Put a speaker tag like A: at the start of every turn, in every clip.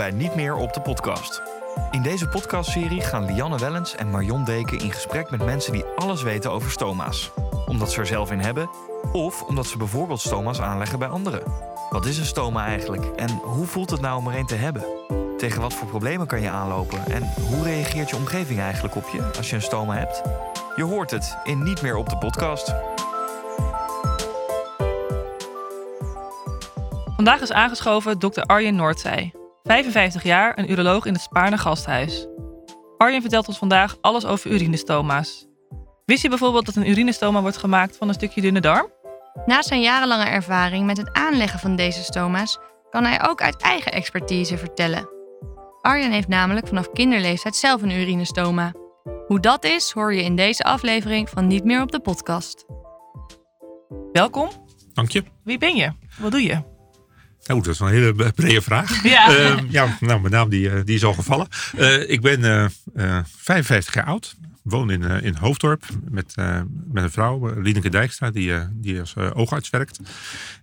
A: bij Niet meer op de podcast. In deze podcastserie gaan Lianne Wellens en Marion Deken in gesprek met mensen die alles weten over stoma's. Omdat ze er zelf in hebben, of omdat ze bijvoorbeeld stoma's aanleggen bij anderen. Wat is een stoma eigenlijk en hoe voelt het nou om er een te hebben? Tegen wat voor problemen kan je aanlopen en hoe reageert je omgeving eigenlijk op je als je een stoma hebt? Je hoort het in Niet meer op de podcast.
B: Vandaag is aangeschoven dokter Arjen Noordzij. 55 jaar, een uroloog in het Spaarne Gasthuis. Arjen vertelt ons vandaag alles over urinestoma's. Wist je bijvoorbeeld dat een urinestoma wordt gemaakt van een stukje dunne darm?
C: Na zijn jarenlange ervaring met het aanleggen van deze stoma's kan hij ook uit eigen expertise vertellen. Arjen heeft namelijk vanaf kinderleeftijd zelf een urinestoma. Hoe dat is, hoor je in deze aflevering van Niet meer op de podcast.
B: Welkom.
D: Dank je.
B: Wie ben je? Wat doe je?
D: Oh, dat is een hele brede vraag.
B: Ja.
D: Ehm, ja, nou, mijn naam die, eh, die is al gevallen. Eh, ik ben eh, eh, 55 jaar oud. Woon in, in Hoofddorp met, eh, met een vrouw, uh, Lieneke Dijkstra, die, eh, die als oogarts werkt.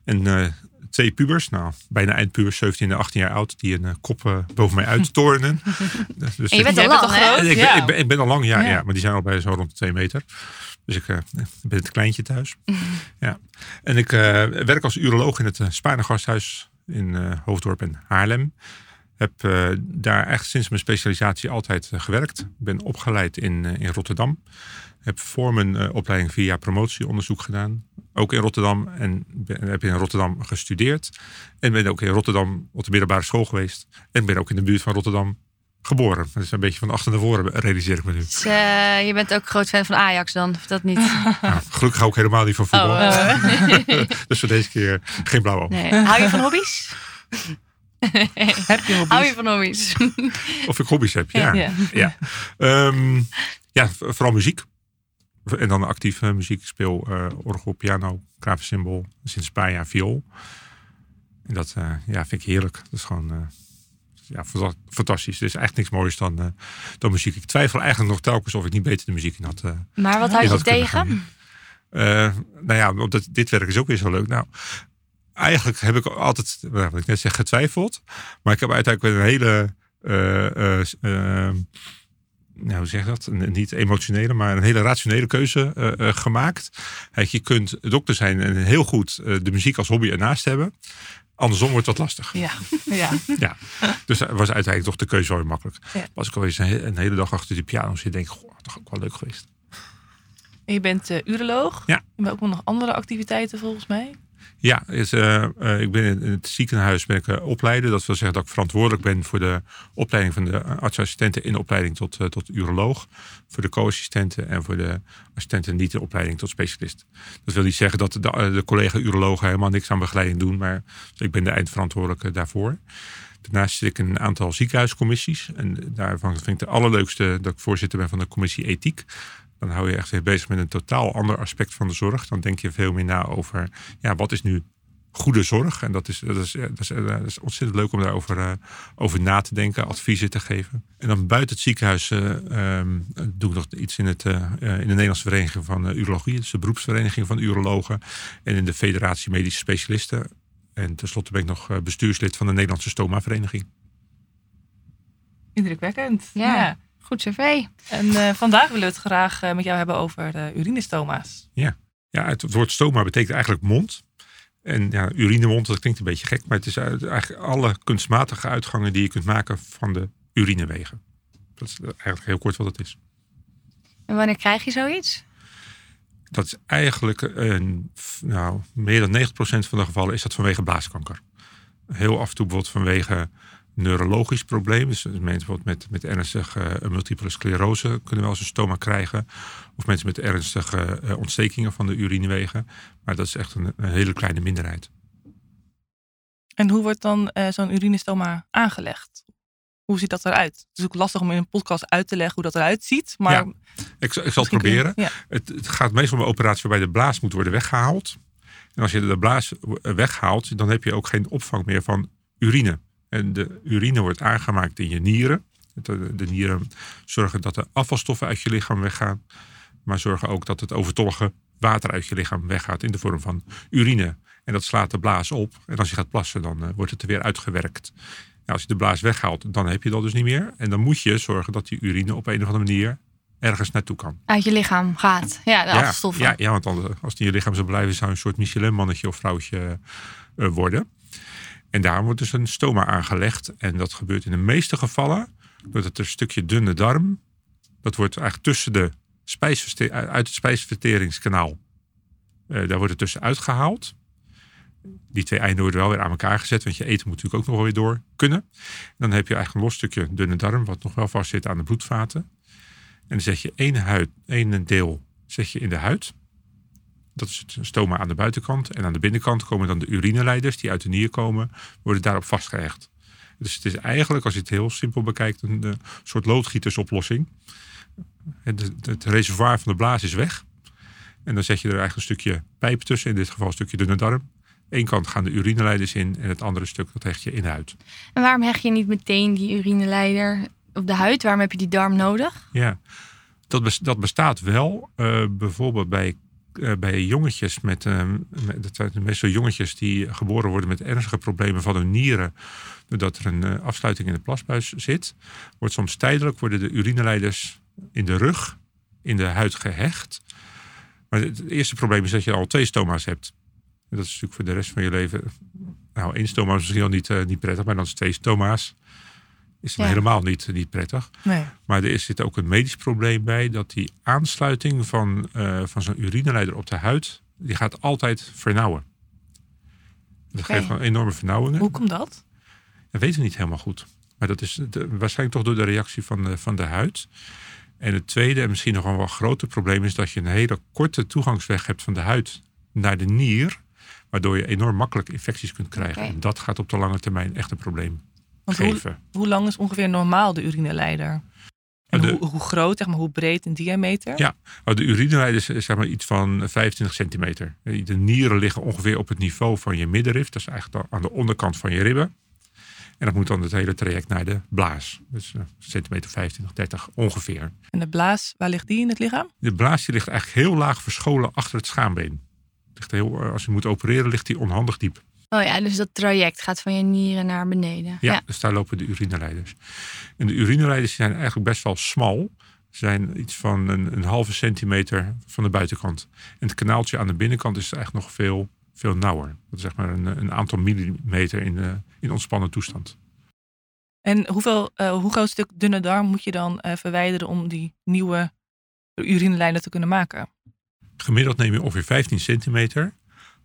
D: En eh, twee pubers, nou, bijna eindpubers, 17 en 18 jaar oud, die een kop boven mij uittorenen. dus dus
C: En je bent al lang,
B: al
C: hè?
B: groot?
D: ik, ben,
B: Ja.
D: ik, ben, ik ben al lang, ja,
B: Ja.
D: ja. maar die zijn al bij zo rond de twee meter. Dus ik eh, ben het kleintje thuis. ja. En ik eh, werk als uroloog in het uh, Spaarne Gasthuis in eh, Hoofddorp en Haarlem. Heb eh, daar echt sinds mijn specialisatie altijd eh, gewerkt. Ik ben opgeleid in, in Rotterdam. Heb voor mijn opleiding jaar promotieonderzoek gedaan. Ook in Rotterdam. En heb in Rotterdam gestudeerd. En ben ook in Rotterdam op de middelbare school geweest. En ben ook in de buurt van Rotterdam geboren. Dat is een beetje van achter naar voren, realiseer ik me nu.
C: Dus, eh, je bent ook groot fan van Ajax dan, of dat niet?
D: Nou, gelukkig hou ik helemaal niet van voetbal.
C: Oh,
D: dus voor deze keer geen blauw oog.
C: Nee. Hou je van hobby's?
B: Heb je hobby's?
C: Hou je van hobby's?
D: Of ik hobby's heb, ja.
B: Ja.
D: Ja, Ehm, ja v- vooral muziek. En dan actief eh, muziek. Ik speel eh, orgel, piano, klaversymbol, sinds een paar jaar viool. En dat eh, ja, vind ik heerlijk. Dat is gewoon eh, ja, fanta- fantastisch. Er is echt niks moois dan, eh, dan muziek. Ik twijfel eigenlijk nog telkens of ik niet beter de muziek in had. eh,
C: Maar wat je
D: had kunnen
C: tegen?
D: Eh, nou ja, omdat dit werk is ook weer zo leuk. Nou, eigenlijk heb ik altijd, wat ik net zeg, getwijfeld. Maar ik heb uiteindelijk een hele, eh, eh, s- eh, nou, hoe zeg je dat? Een- niet emotionele, maar een hele rationele keuze gemaakt. Kijk, je kunt dokter zijn en heel goed de muziek als hobby ernaast hebben. Andersom wordt dat lastig.
B: Ja. ja.
D: Ja, dus dat was uiteindelijk toch de keuze wel weer makkelijk.
B: Ja.
D: Was ik alweer een, een hele dag achter die piano zitten, denk ik, goh, toch ook wel leuk geweest.
B: En je bent eh, uroloog.
D: Ja.
B: Hebt ook nog andere activiteiten volgens mij.
D: Ja, is, eh, eh, ik ben in, het ziekenhuis ben ik, eh, opleider. Dat wil zeggen dat ik verantwoordelijk ben voor de opleiding van de artsassistenten in de opleiding tot, tot uroloog. Voor de co-assistenten en voor de assistenten niet in opleiding tot specialist. Dat wil niet zeggen dat de, de collega-urologen helemaal niks aan begeleiding doen. Maar ik ben de eindverantwoordelijke daarvoor. Daarnaast zit ik in een aantal ziekenhuiscommissies. En daarvan vind ik de allerleukste dat ik voorzitter ben van de commissie ethiek. Dan hou je echt weer bezig met een totaal ander aspect van de zorg. Dan denk je veel meer na over, ja, wat is nu goede zorg? En dat is, dat is, dat is, dat is ontzettend leuk om daarover eh, over na te denken, adviezen te geven. En dan buiten het ziekenhuis eh, ehm, doe ik nog iets in, het, eh, eh, in de Nederlandse Vereniging van eh, Urologie. Dus de beroepsvereniging van urologen. En in de Federatie Medische Specialisten. En tenslotte ben ik nog eh, bestuurslid van de Nederlandse Stoma-vereniging.
B: Indrukwekkend.
C: Ja. Goed cv.
B: En eh, vandaag willen we het graag eh, met jou hebben over de urinestoma's.
D: Ja, het woord stoma betekent eigenlijk mond. En ja, urinemond, dat klinkt een beetje gek, maar het is eigenlijk alle kunstmatige uitgangen die je kunt maken van de urinewegen. Dat is eigenlijk heel kort wat het is.
C: En wanneer krijg je zoiets?
D: Dat is eigenlijk, een, nou, meer dan 90% van de gevallen is dat vanwege blaaskanker. Heel af en toe bijvoorbeeld vanwege neurologisch probleem. Dus mensen bijvoorbeeld met, met ernstige eh, multiple sclerose kunnen wel eens een stoma krijgen. Of mensen met ernstige eh, ontstekingen van de urinewegen. Maar dat is echt een, een hele kleine minderheid.
B: En hoe wordt dan eh, zo'n urinestoma aangelegd? Hoe ziet dat eruit? Het is ook lastig om in een podcast uit te leggen hoe dat eruit ziet. Maar
D: Ja, Ik, zal- ik zal het
B: je-
D: proberen.
B: Ja.
D: Het, het gaat meestal om een operatie waarbij de blaas moet worden weggehaald. En als je de blaas weghaalt, dan heb je ook geen opvang meer van urine. En de urine wordt aangemaakt in je nieren. De, nieren zorgen dat de afvalstoffen uit je lichaam weggaan. Maar zorgen ook dat het overtollige water uit je lichaam weggaat in de vorm van urine. En dat slaat de blaas op. En als je gaat plassen, dan eh, wordt het er weer uitgewerkt. als je de blaas weghaalt, dan heb je dat dus niet meer. En dan moet je zorgen dat die urine op een of andere manier ergens naartoe kan.
C: Uit je lichaam gaat. Ja, de
D: ja,
C: afvalstoffen.
D: ja, ja, want anders, als die in je lichaam zou blijven, zou je een soort Michelin-mannetje of vrouwtje eh, worden. En daarom wordt dus een stoma aangelegd. En dat gebeurt in de meeste gevallen doordat er een stukje dunne darm, dat wordt eigenlijk tussen de uit het spijsverteringskanaal, eh, daar wordt het tussen uitgehaald. Die twee einden worden wel weer aan elkaar gezet, want je eten moet natuurlijk ook nog wel weer door kunnen. Dan heb je eigenlijk een los stukje dunne darm, wat nog wel vast zit aan de bloedvaten. En dan zet je één, huid, één deel zet je in de huid. Dat is het stoma aan de buitenkant. En aan de binnenkant komen dan de urineleiders die uit de nier komen, worden daarop vastgehecht. Dus het is eigenlijk, als je het heel simpel bekijkt, een, eh, soort loodgietersoplossing. Het, het, reservoir van de blaas is weg. En dan zet je er eigenlijk een stukje pijp tussen, in dit geval een stukje dunne darm. Eén kant gaan de urineleiders in en het andere stuk dat hecht je in de huid.
C: En waarom hecht je niet meteen die urineleider op de huid? Waarom heb je die darm nodig?
D: Ja, dat, bes- dat bestaat wel. eh, bijvoorbeeld bij, eh, bij jongetjes met, eh, met, dat zijn meestal jongetjes die geboren worden met ernstige problemen van hun nieren. Doordat er een eh, afsluiting in de plasbuis zit. Wordt soms tijdelijk worden de urineleiders in de rug, in de huid gehecht. Maar het eerste probleem is dat je al twee stoma's hebt. En dat is natuurlijk voor de rest van je leven. Nou, één stoma is misschien al niet, eh, niet prettig, maar dan is twee stoma's. Is dan
C: Ja.
D: helemaal niet, niet prettig.
B: Nee.
D: Maar er zit ook een medisch probleem bij dat die aansluiting van, eh, van zo'n urineleider op de huid, die gaat altijd vernauwen. Dat
C: Oké.
D: geeft enorme vernauwingen.
B: Hoe komt dat?
D: Dat weten we niet helemaal goed. Maar dat is de- waarschijnlijk toch door de reactie van de, van de huid. En het tweede en misschien nog een wel groter probleem is dat je een hele korte toegangsweg hebt van de huid naar de nier. Waardoor je enorm makkelijk infecties kunt krijgen. En dat gaat op de lange termijn echt een probleem
B: Want hoe,
D: geven.
B: hoe lang is ongeveer normaal de urineleider? En
D: De-
B: hoe, hoe groot, zeg maar, hoe breed in diameter?
D: Ja. De urineleiders is zeg maar iets van 25 centimeter. De nieren liggen ongeveer op het niveau van je middenrif. Dat is eigenlijk aan de onderkant van je ribben. En dat moet dan het hele traject naar de blaas. Dus centimeter 25, 30 ongeveer.
B: En de blaas, waar ligt die in het lichaam?
D: De blaas die ligt eigenlijk heel laag verscholen achter het schaambeen. Ligt heel, eh, als je moet opereren ligt die onhandig diep.
C: Oh ja, dus dat traject gaat van je nieren naar beneden.
D: Ja, dus daar lopen de urineleiders. En de urineleiders zijn eigenlijk best wel smal. Ze zijn iets van een, een halve centimeter van de buitenkant. En het kanaaltje aan de binnenkant is eigenlijk nog veel, veel nauwer. Dat is zeg maar een, een aantal millimeter in, eh, in ontspannen toestand.
B: En hoeveel, eh, hoe groot stuk dunne darm moet je dan eh, verwijderen om die nieuwe urineleider te kunnen maken?
D: Gemiddeld neem je ongeveer 15 centimeter.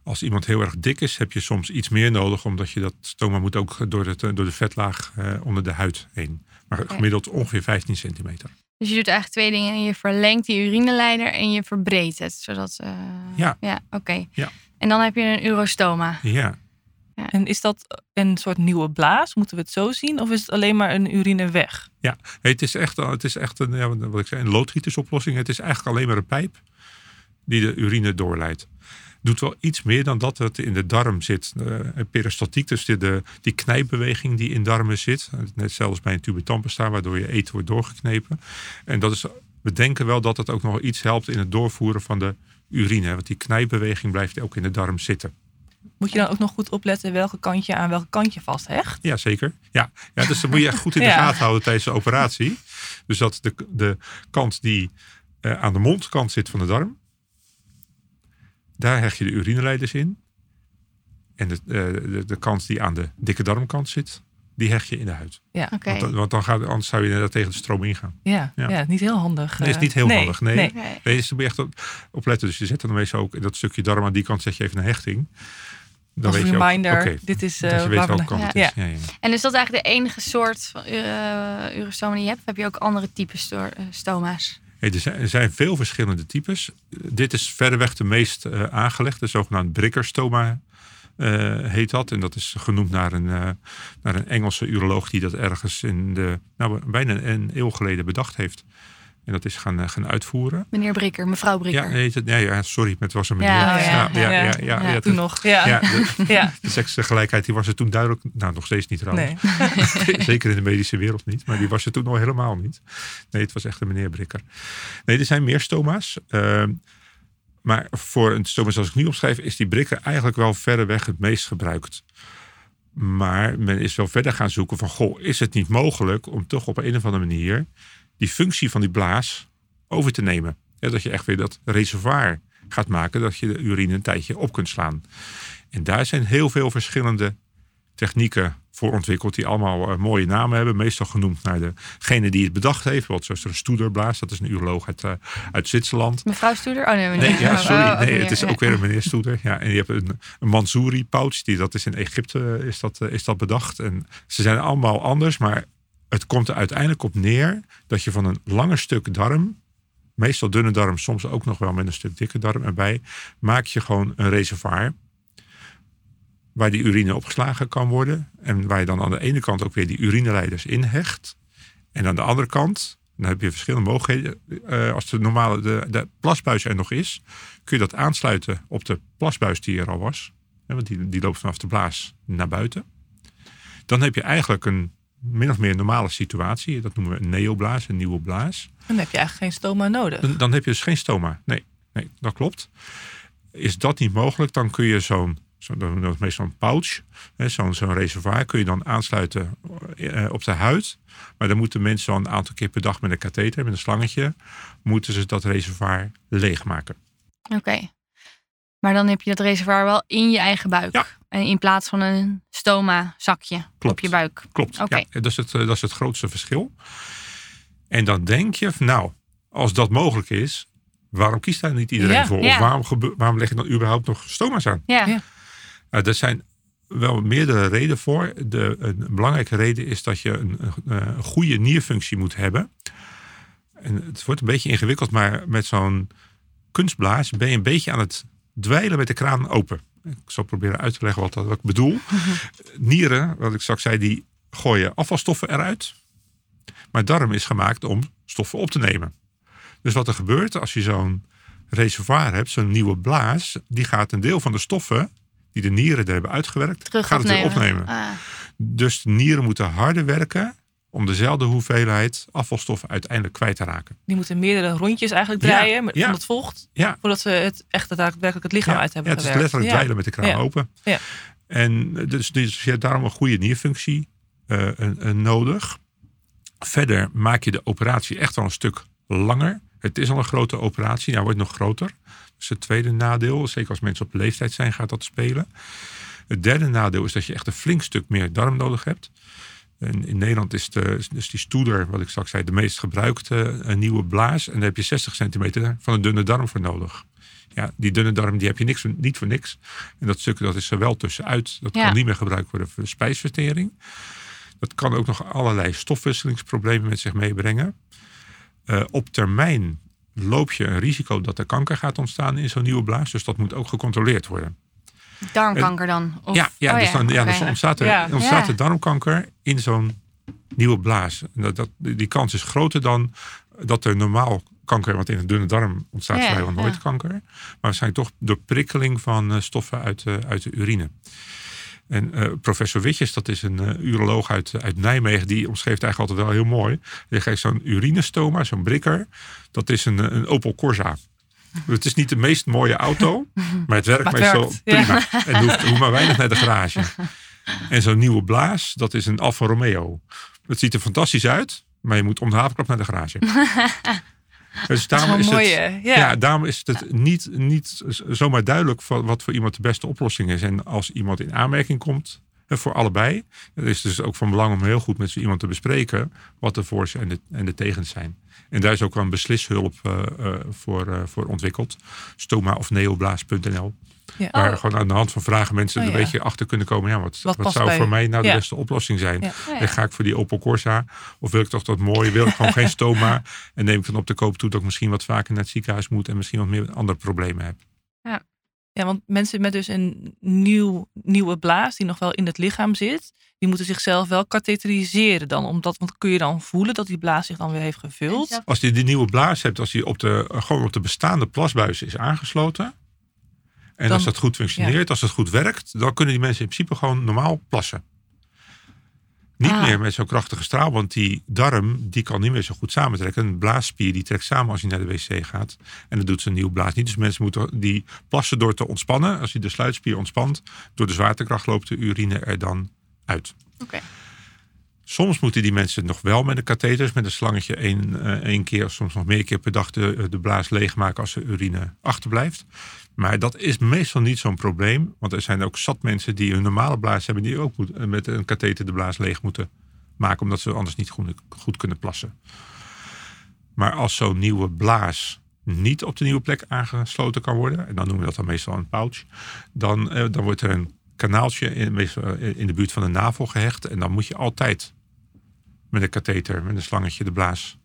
D: Als iemand heel erg dik is, heb je soms iets meer nodig, omdat je dat stoma moet ook door, het, door de vetlaag eh, onder de huid heen. Maar gemiddeld ongeveer 15 centimeter.
C: Dus je doet eigenlijk twee dingen. Je verlengt die urineleider en je verbreedt het. Zodat, eh,
D: Ja.
C: Ja, oké.
D: Ja.
C: En dan heb je een urostoma.
D: Ja,
B: En is dat een soort nieuwe blaas? Moeten we het zo zien? Of is het alleen maar een urineweg?
D: Ja, nee, het is echt, het is echt een, ja, wat ik zei, een loodgietersoplossing. Het is eigenlijk alleen maar een pijp die de urine doorleidt. Doet wel iets meer dan dat het in de darm zit. Eh, een peristaltiek, dus de, de, die knijpbeweging die in darmen zit. Net zelfs bij een tube waardoor je eten wordt doorgeknepen. En dat is, we denken wel dat het ook nog iets helpt in het doorvoeren van de urine. Want die knijpbeweging blijft ook in de darm zitten.
B: Moet je dan ook nog goed opletten welke kant je aan welke kant je vasthecht?
D: Ja, zeker. Ja, ja dus dat moet je echt goed in de
B: Ja.
D: gaten houden tijdens de operatie. Dus dat de, de kant die eh, aan de mondkant zit van de darm, daar hecht je de urineleiders in. En de, eh, de, de kant die aan de dikke darmkant zit, die hecht je in de huid.
B: Ja,
C: Oké.
D: Want, dan- want dan gaat, anders zou je inderdaad tegen de stroom ingaan.
B: ja, ja.
D: Ja.
B: niet heel handig.
D: Dat is
B: eh.
D: niet heel handig, nee.
C: Nee.
D: Nee, dus moet je echt op, op letten. Dus je zet dan meestal ook in dat stukje darm aan die kant zet je even een hechting. Dan
B: Als
D: weet je ook,
B: reminder,
D: oké,
B: dit is
D: dat
B: eh
D: je weet welke kant
B: ja.
D: het is. Ja, ja.
C: En is dat eigenlijk de enige soort van uh, urostoma die je hebt? Of heb je ook andere types sto- stoma's?
D: Er, zijn, veel verschillende types. Dit is verreweg de meest eh, aangelegde, de zogenaamde brikkerstoma eh, heet dat. En dat is genoemd naar een, eh, naar een Engelse uroloog die dat ergens in de, nou, bijna een eeuw geleden bedacht heeft. En dat is gaan, eh, gaan uitvoeren.
C: Meneer Brikker, mevrouw Brikker.
D: Ja, nee, nee, ja, sorry, het was een meneer.
C: Ja, oh ja,
D: ja, ja,
C: ja.
D: ja, ja,
C: Ja,
D: het-
B: Toen nog, ja.
D: ja, de,
B: Ja.
D: de seksgelijkheid die was er toen duidelijk, nou nog steeds niet trouwens.
B: Nee.
D: Zeker in de medische wereld niet. Maar die was er toen nog helemaal niet. Nee, het was echt een meneer Brikker. Nee, er zijn meer stoma's. Ehm, maar voor een stoma zoals ik nu omschrijf... is die Brikker eigenlijk wel verreweg het meest gebruikt. Maar men is wel verder gaan zoeken van, goh, is het niet mogelijk om toch op een of andere manier die functie van die blaas over te nemen? Ja, dat je echt weer dat reservoir gaat maken, dat je de urine een tijdje op kunt slaan. En daar zijn heel veel verschillende technieken voor ontwikkeld, die allemaal eh, mooie namen hebben. Meestal genoemd naar degene die het bedacht heeft. Wat zoals een Stoederblaas, dat is een uroloog uit, uh, uit Zwitserland.
C: Mevrouw Stoeder? Oh nee, meneer.
D: Nee, ja, sorry.
C: Oh,
D: nee,
C: meneer,
D: het is
C: ja.
D: ook weer een meneer Stoeder. Ja, en je hebt een, een Mansouri pouch, die, dat is in Egypte is dat, eh, is dat bedacht. En ze zijn allemaal anders, maar het komt er uiteindelijk op neer dat je van een langer stuk darm, meestal dunne darm, soms ook nog wel met een stuk dikke darm erbij, maak je gewoon een reservoir waar die urine opgeslagen kan worden. En waar je dan aan de ene kant ook weer die urineleiders in hecht. En aan de andere kant, dan heb je verschillende mogelijkheden. Eh, als de normale de, de plasbuis er nog is, kun je dat aansluiten op de plasbuis die er al was. Want die, die loopt vanaf de blaas naar buiten. Dan heb je eigenlijk een min of meer normale situatie. Dat noemen we een neoblaas, een nieuwe blaas.
B: Dan heb je eigenlijk geen stoma nodig.
D: Dan, dan heb je dus geen stoma. Nee, nee, dat klopt. Is dat niet mogelijk, dan kun je zo'n, zo, meestal een pouch, hè, zo'n zo'n reservoir, kun je dan aansluiten eh, op de huid. Maar dan moeten mensen al een aantal keer per dag met een katheter, met een slangetje, moeten ze dat reservoir leegmaken.
C: Oké. Maar dan heb je dat reservoir wel in je eigen buik.
D: Ja.
C: In plaats van een stoma zakje op
D: Klopt.
C: je buik.
D: Klopt.
C: Oké.
D: Ja, dat, is het, eh, dat is het grootste verschil. En dan denk je, nou, als dat mogelijk is, waarom kiest daar niet iedereen
B: Ja.
D: voor? Of
C: Ja.
D: waarom, waarom leg je dan überhaupt nog stoma's aan?
C: Ja.
B: Ja.
D: Nou, er zijn wel meerdere redenen voor. De, een belangrijke reden is dat je een, een, een goede nierfunctie moet hebben. En het wordt een beetje ingewikkeld, maar met zo'n kunstblaas ben je een beetje aan het dweilen met de kraan open. Ik zal proberen uit te leggen wat, dat, wat ik bedoel. Nieren, wat ik straks zei, die gooien afvalstoffen eruit. Maar darm is gemaakt om stoffen op te nemen. Dus wat er gebeurt als je zo'n reservoir hebt, zo'n nieuwe blaas, die gaat een deel van de stoffen die de nieren er hebben uitgewerkt,
C: Terug
D: gaat het weer
C: opnemen.
D: opnemen.
C: Ah.
D: Dus de nieren moeten harder werken om dezelfde hoeveelheid afvalstoffen uiteindelijk kwijt te raken.
B: Die moeten meerdere rondjes eigenlijk
D: Ja,
B: draaien met,
D: ja.
B: het vocht.
D: Ja,
B: Voordat ze het echt daadwerkelijk het lichaam
D: ja,
B: uit hebben
D: ja, het is letterlijk
B: Ja.
D: dweilen met de kraan
B: Ja.
D: open.
B: Ja.
D: En dus, dus je hebt daarom een goede nierfunctie eh, een- een nodig. Verder maak je de operatie echt wel een stuk langer. Het is al een grote operatie, nou wordt nog groter. Dat is het tweede nadeel. Zeker als mensen op leeftijd zijn, gaat dat spelen. Het derde nadeel is dat je echt een flink stuk meer darm nodig hebt. En in Nederland is de, dus die stoeder, wat ik straks zei, de meest gebruikte eh, nieuwe blaas. En daar heb je 60 centimeter van een dunne darm voor nodig. Ja, die dunne darm die heb je niks, niet voor niks. En dat stuk dat is er wel tussenuit. Dat
C: Ja.
D: kan niet meer gebruikt worden voor spijsvertering. Dat kan ook nog allerlei stofwisselingsproblemen met zich meebrengen. Eh, op termijn loop je een risico dat er kanker gaat ontstaan in zo'n nieuwe blaas. Dus dat moet ook gecontroleerd worden.
C: Darmkanker dan? Of,
D: ja, ja,
C: oh
D: dus dan, ja, ontstaat er,
B: Ja.
D: ontstaat
C: Ja.
D: er darmkanker in zo'n nieuwe blaas. Dat, dat, die kans is groter dan dat er normaal kanker, want in een dunne darm ontstaat
C: Ja,
D: vrijwel nooit
C: ja.
D: kanker. Maar waarschijnlijk toch door prikkeling van eh, stoffen uit, eh, uit de urine. En eh, professor Witjes, dat is een eh, uroloog uit, uit Nijmegen, die omschreef het eigenlijk altijd wel heel mooi. Die geeft zo'n urinestoma, zo'n brikker, dat is een, een Opel Corsa. Het is niet de meest mooie auto, maar het werkt
B: Maar het
D: meestal
B: werkt, ja.
D: prima. En hoeft, hoeft maar weinig naar de garage. En zo'n nieuwe blaas, dat is een Alfa Romeo. Het ziet er fantastisch uit, maar je moet om de havenklap naar de garage. Dus daarom is
B: mooi,
D: het, ja.
B: Ja.
D: daarom is het niet, niet zomaar duidelijk wat voor iemand de beste oplossing is. En als iemand in aanmerking komt eh, voor allebei, dan is het dus ook van belang om heel goed met iemand te bespreken wat de voor's en de, en de tegens zijn. En daar is ook wel een beslishulp eh, eh, voor, eh, voor ontwikkeld. Stoma of neoblaas.nl.
B: Ja.
D: Waar
C: Oh.
D: gewoon aan de hand van vragen mensen
B: Oh,
D: er
B: ja.
D: een beetje achter kunnen komen. Ja, wat,
B: Wat
D: zou
B: bij-
D: voor mij nou de
B: Ja.
D: beste oplossing zijn? En ga ik voor die Opel Corsa? Of wil ik toch dat mooie? Wil ik gewoon geen stoma? En neem ik dan op de koop toe dat ik misschien wat vaker naar het ziekenhuis moet en misschien wat meer andere problemen heb.
B: Ja, want mensen met dus een nieuw, nieuwe blaas die nog wel in het lichaam zit, die moeten zichzelf wel katheteriseren dan. Omdat, want kun je dan voelen dat die blaas zich dan weer heeft gevuld?
D: Als je die nieuwe blaas hebt, als die op de, gewoon op de bestaande plasbuis is aangesloten. En
B: Dan-
D: als dat goed functioneert, als het goed werkt, dan kunnen die mensen in principe gewoon normaal plassen. Niet
C: Ah.
D: meer met zo'n krachtige straal, want die darm die kan niet meer zo goed samentrekken. Een blaasspier die trekt samen als hij naar de wc gaat. En dat doet zijn nieuwe blaas niet. Dus mensen moeten die plassen door te ontspannen. Als hij de sluitspier ontspant, door de zwaartekracht loopt de urine er dan uit.
C: Oké.
D: Soms moeten die mensen nog wel met een katheters, met een slangetje één, eh, één keer, of soms nog meer keer per dag de, de blaas leegmaken als er urine achterblijft. Maar dat is meestal niet zo'n probleem, want er zijn ook zat mensen die een normale blaas hebben, die ook moet, met een katheter de blaas leeg moeten maken, omdat ze anders niet goed, kunnen plassen. Maar als zo'n nieuwe blaas niet op de nieuwe plek aangesloten kan worden, en dan noemen we dat dan meestal een pouch, dan, eh, dan wordt er een kanaaltje in, eh, in de buurt van de navel gehecht. En dan moet je altijd met een katheter, met een slangetje, de blaas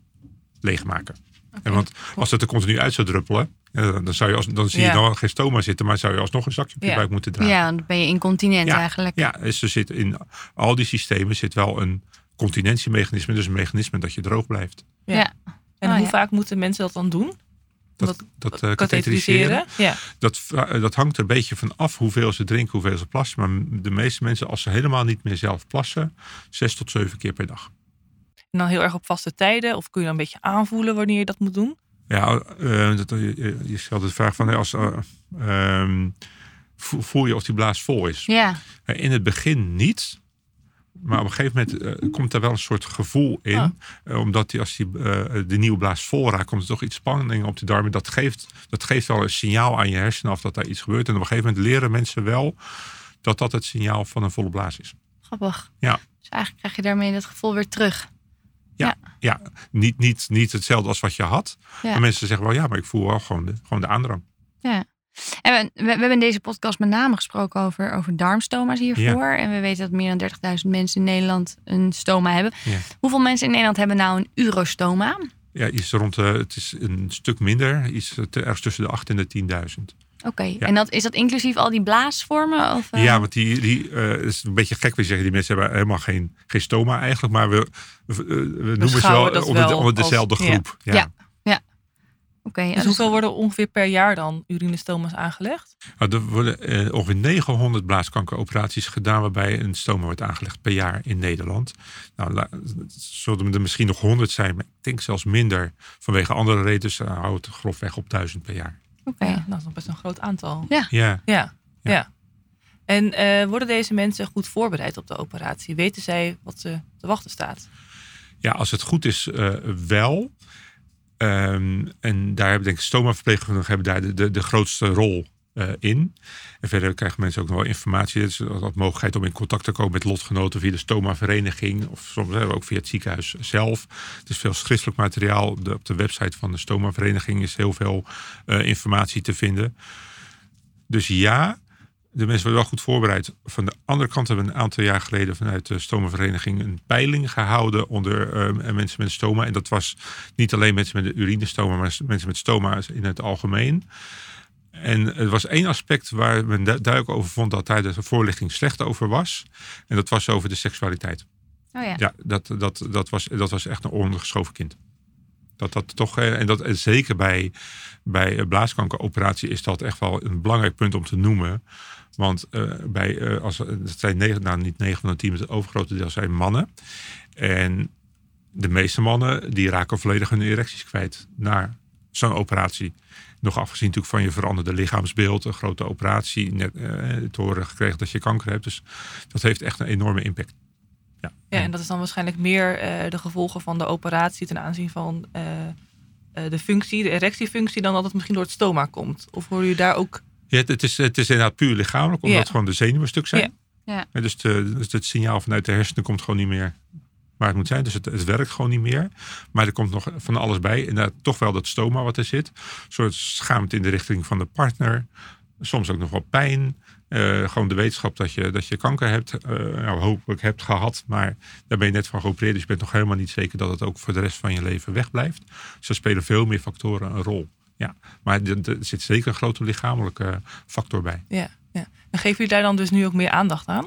D: leegmaken. En want als het er continu uit zou druppelen, eh, dan, zou je als, dan zie je
B: Ja.
D: dan geen stoma zitten, maar zou je alsnog een zakje op je
B: Ja.
D: buik moeten dragen.
C: Ja, dan ben je incontinent
D: Ja,
C: eigenlijk.
D: Ja, dus er zit in al die systemen zit wel een continentiemechanisme, dus een mechanisme dat je droog blijft.
B: Ja.
C: Ja.
B: En
C: Oh,
B: hoe
C: ja.
B: vaak moeten mensen dat dan doen?
D: Dat, dat, eh,
B: katheteriseren? Ja.
D: Dat, vra- dat hangt er een beetje van af hoeveel ze drinken, hoeveel ze plassen. Maar de meeste mensen, als ze helemaal niet meer zelf plassen, zes tot zeven keer per dag.
B: En dan heel erg op vaste tijden? Of kun je dan een beetje aanvoelen wanneer je dat moet doen?
D: Ja, eh, dat, je, je- je stelt de vraag van, hè, als, eh, ehm, vo- voel je of die blaas vol is?
C: Ja,
D: Eh, In het begin niet. Maar op een gegeven moment eh, komt er wel een soort gevoel in. Eh, omdat die, als die, eh, de nieuwe blaas vol raakt, komt er toch iets spanning op de darmen. Dat geeft, dat geeft wel een signaal aan je hersenen af dat daar iets gebeurt. En op een gegeven moment leren mensen wel dat dat het signaal van een volle blaas is.
C: grappig.
D: Ja.
C: Dus eigenlijk krijg je daarmee dat gevoel weer terug.
D: Ja, niet, niet, niet hetzelfde als wat je had.
C: Ja.
D: Maar mensen zeggen wel, ja, maar ik voel wel gewoon de, gewoon de aandrang.
C: Ja. En we, we, hebben in deze podcast met name gesproken over, over darmstoma's hiervoor. En we weten dat meer dan 30.000 mensen in Nederland een stoma hebben.
D: Ja.
C: Hoeveel mensen in Nederland hebben nou een urostoma?
D: Ja, iets rond, eh, het is een stuk minder. Iets ergens tussen de 8 en de 10.000.
C: Oké, en dat, is dat inclusief al die blaasvormen? Of, eh?
D: Ja, want die, die eh, het is een beetje gek weer zeggen. Die mensen hebben helemaal geen, geen stoma eigenlijk. Maar we, we, eh, we noemen ze wel onder,
B: wel
D: onder dezelfde
B: als-
D: groep. Ja.
C: Ja. Oké, ja,
B: Dus hoeveel worden ongeveer per jaar dan urinestoma's aangelegd?
D: Nou, er worden eh, ongeveer 900 blaaskankeroperaties gedaan waarbij een stoma wordt aangelegd per jaar in Nederland. Nou, la- zullen er misschien nog 100 zijn, maar ik denk zelfs minder vanwege andere redenen. Dus houdt het grofweg op 1000 per jaar.
B: Ja, nou, dat is nog best een groot aantal.
D: Ja,
B: Ja, ja.
D: Ja.
B: En eh, worden deze mensen goed voorbereid op de operatie? Weten zij wat ze te wachten staat?
D: ja als het goed is, eh, wel. Ehm, en daar hebben denk ik stoma-verpleegkundigen hebben daar de, de, de grootste rol eh, in. En verder krijgen mensen ook nog wel informatie. Dus dat mogelijkheid om in contact te komen met lotgenoten via de stoma-vereniging. Of soms hè, ook via het ziekenhuis zelf. Het is veel schriftelijk materiaal. Op de, website van de stoma-vereniging is heel veel eh, informatie te vinden. Dus ja, de mensen worden wel goed voorbereid. Van de andere kant hebben we een aantal jaar geleden vanuit de stomavereniging een peiling gehouden onder eh, mensen met stoma. En dat was niet alleen mensen met de urinestoma, maar mensen met stoma in het algemeen. En er was één aspect waar men du- duidelijk over vond dat daar de voorlichting slecht over was. En dat was over de seksualiteit.
C: Oh ja.
D: Ja, dat, dat, dat, was, dat was echt een ondergeschoven kind. Dat dat toch, eh, en dat en zeker bij, bij een blaaskankeroperatie is dat echt wel een belangrijk punt om te noemen. Want eh, bij, eh, als, het zijn negen, nou niet 9 van de 10, maar het overgrote deel zijn mannen. En de meeste mannen die raken volledig hun erecties kwijt na zo'n operatie. Nog afgezien natuurlijk van je veranderde lichaamsbeeld, een grote operatie, net eh, te horen gekregen dat je kanker hebt. Dus dat heeft echt een enorme impact. Ja,
B: Ja, en dat is dan waarschijnlijk meer eh, de gevolgen van de operatie ten aanzien van eh, eh, de functie, de erectiefunctie, dan dat het misschien door het stoma komt. Of horen jullie daar ook...
D: Ja, het, is, het is inderdaad puur lichamelijk, omdat
B: Ja.
D: gewoon de zenuwen stuk zijn.
C: Ja. Ja.
D: En dus, de, dus het signaal vanuit de hersenen komt gewoon niet meer waar het moet zijn. Dus het, het werkt gewoon niet meer. Maar er komt nog van alles bij. Inderdaad, toch wel dat stoma wat er zit. Een soort schaamte in de richting van de partner. Soms ook nog wel pijn. Eh, gewoon de wetenschap dat je, dat je kanker hebt. eh, nou, hopelijk hebt gehad. Maar daar ben je net van geopereerd. Dus je bent nog helemaal niet zeker dat het ook voor de rest van je leven wegblijft. Dus er spelen veel meer factoren een rol. Ja, maar er zit zeker een grote lichamelijke factor bij.
B: Ja, ja. En geven jullie daar dan dus nu ook meer aandacht aan?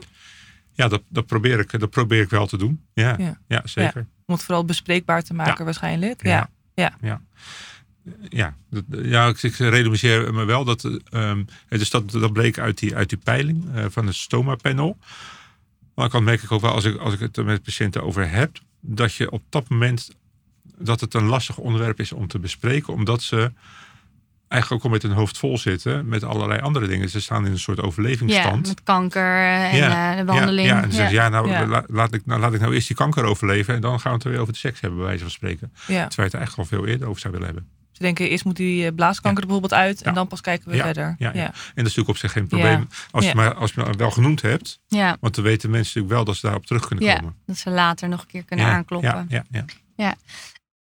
D: Ja, dat, dat, probeer ik, dat probeer ik wel te doen. Ja,
B: Ja.
D: ja. zeker.
B: Om het vooral bespreekbaar te maken waarschijnlijk.
D: Ja.
B: Ja.
D: Ja, ja, ja ik, ik realiseer me wel dat. dus dat, dat bleek uit die, uit die peiling eh, van het stoma-panel. Maar dan merk ik ook wel als ik, als ik het er met patiënten over heb. dat je op dat moment. dat het een lastig onderwerp is om te bespreken, omdat ze eigenlijk ook al met hun hoofd vol zitten met allerlei andere dingen. Ze staan in een soort
C: Ja,
D: overlevingsstand.
C: met kanker en
D: Ja,
C: eh, de behandeling.
D: Ja, ja, en dan zeggen ze, ja, nou,
B: Ja.
D: la- laat, ik, nou, laat ik nou eerst die kanker overleven en dan gaan we het er weer over de seks hebben, bij wijze van spreken.
B: Ja.
D: Terwijl je het er eigenlijk al veel eerder over zou willen hebben.
B: Ze denken eerst moet die eh, blaaskanker er bijvoorbeeld uit en
D: Ja.
B: dan pas kijken we
D: Ja.
B: verder.
D: Ja, ja.
B: Ja.
D: En dat is natuurlijk op zich geen probleem. Als, je
B: Ja.
D: maar, als je het wel genoemd hebt,
C: ja,
D: want dan weten mensen natuurlijk wel dat ze daarop terug kunnen
C: Ja.
D: komen.
C: dat ze later nog een keer kunnen
D: ja,
C: aankloppen.
D: Ja, ja, ja.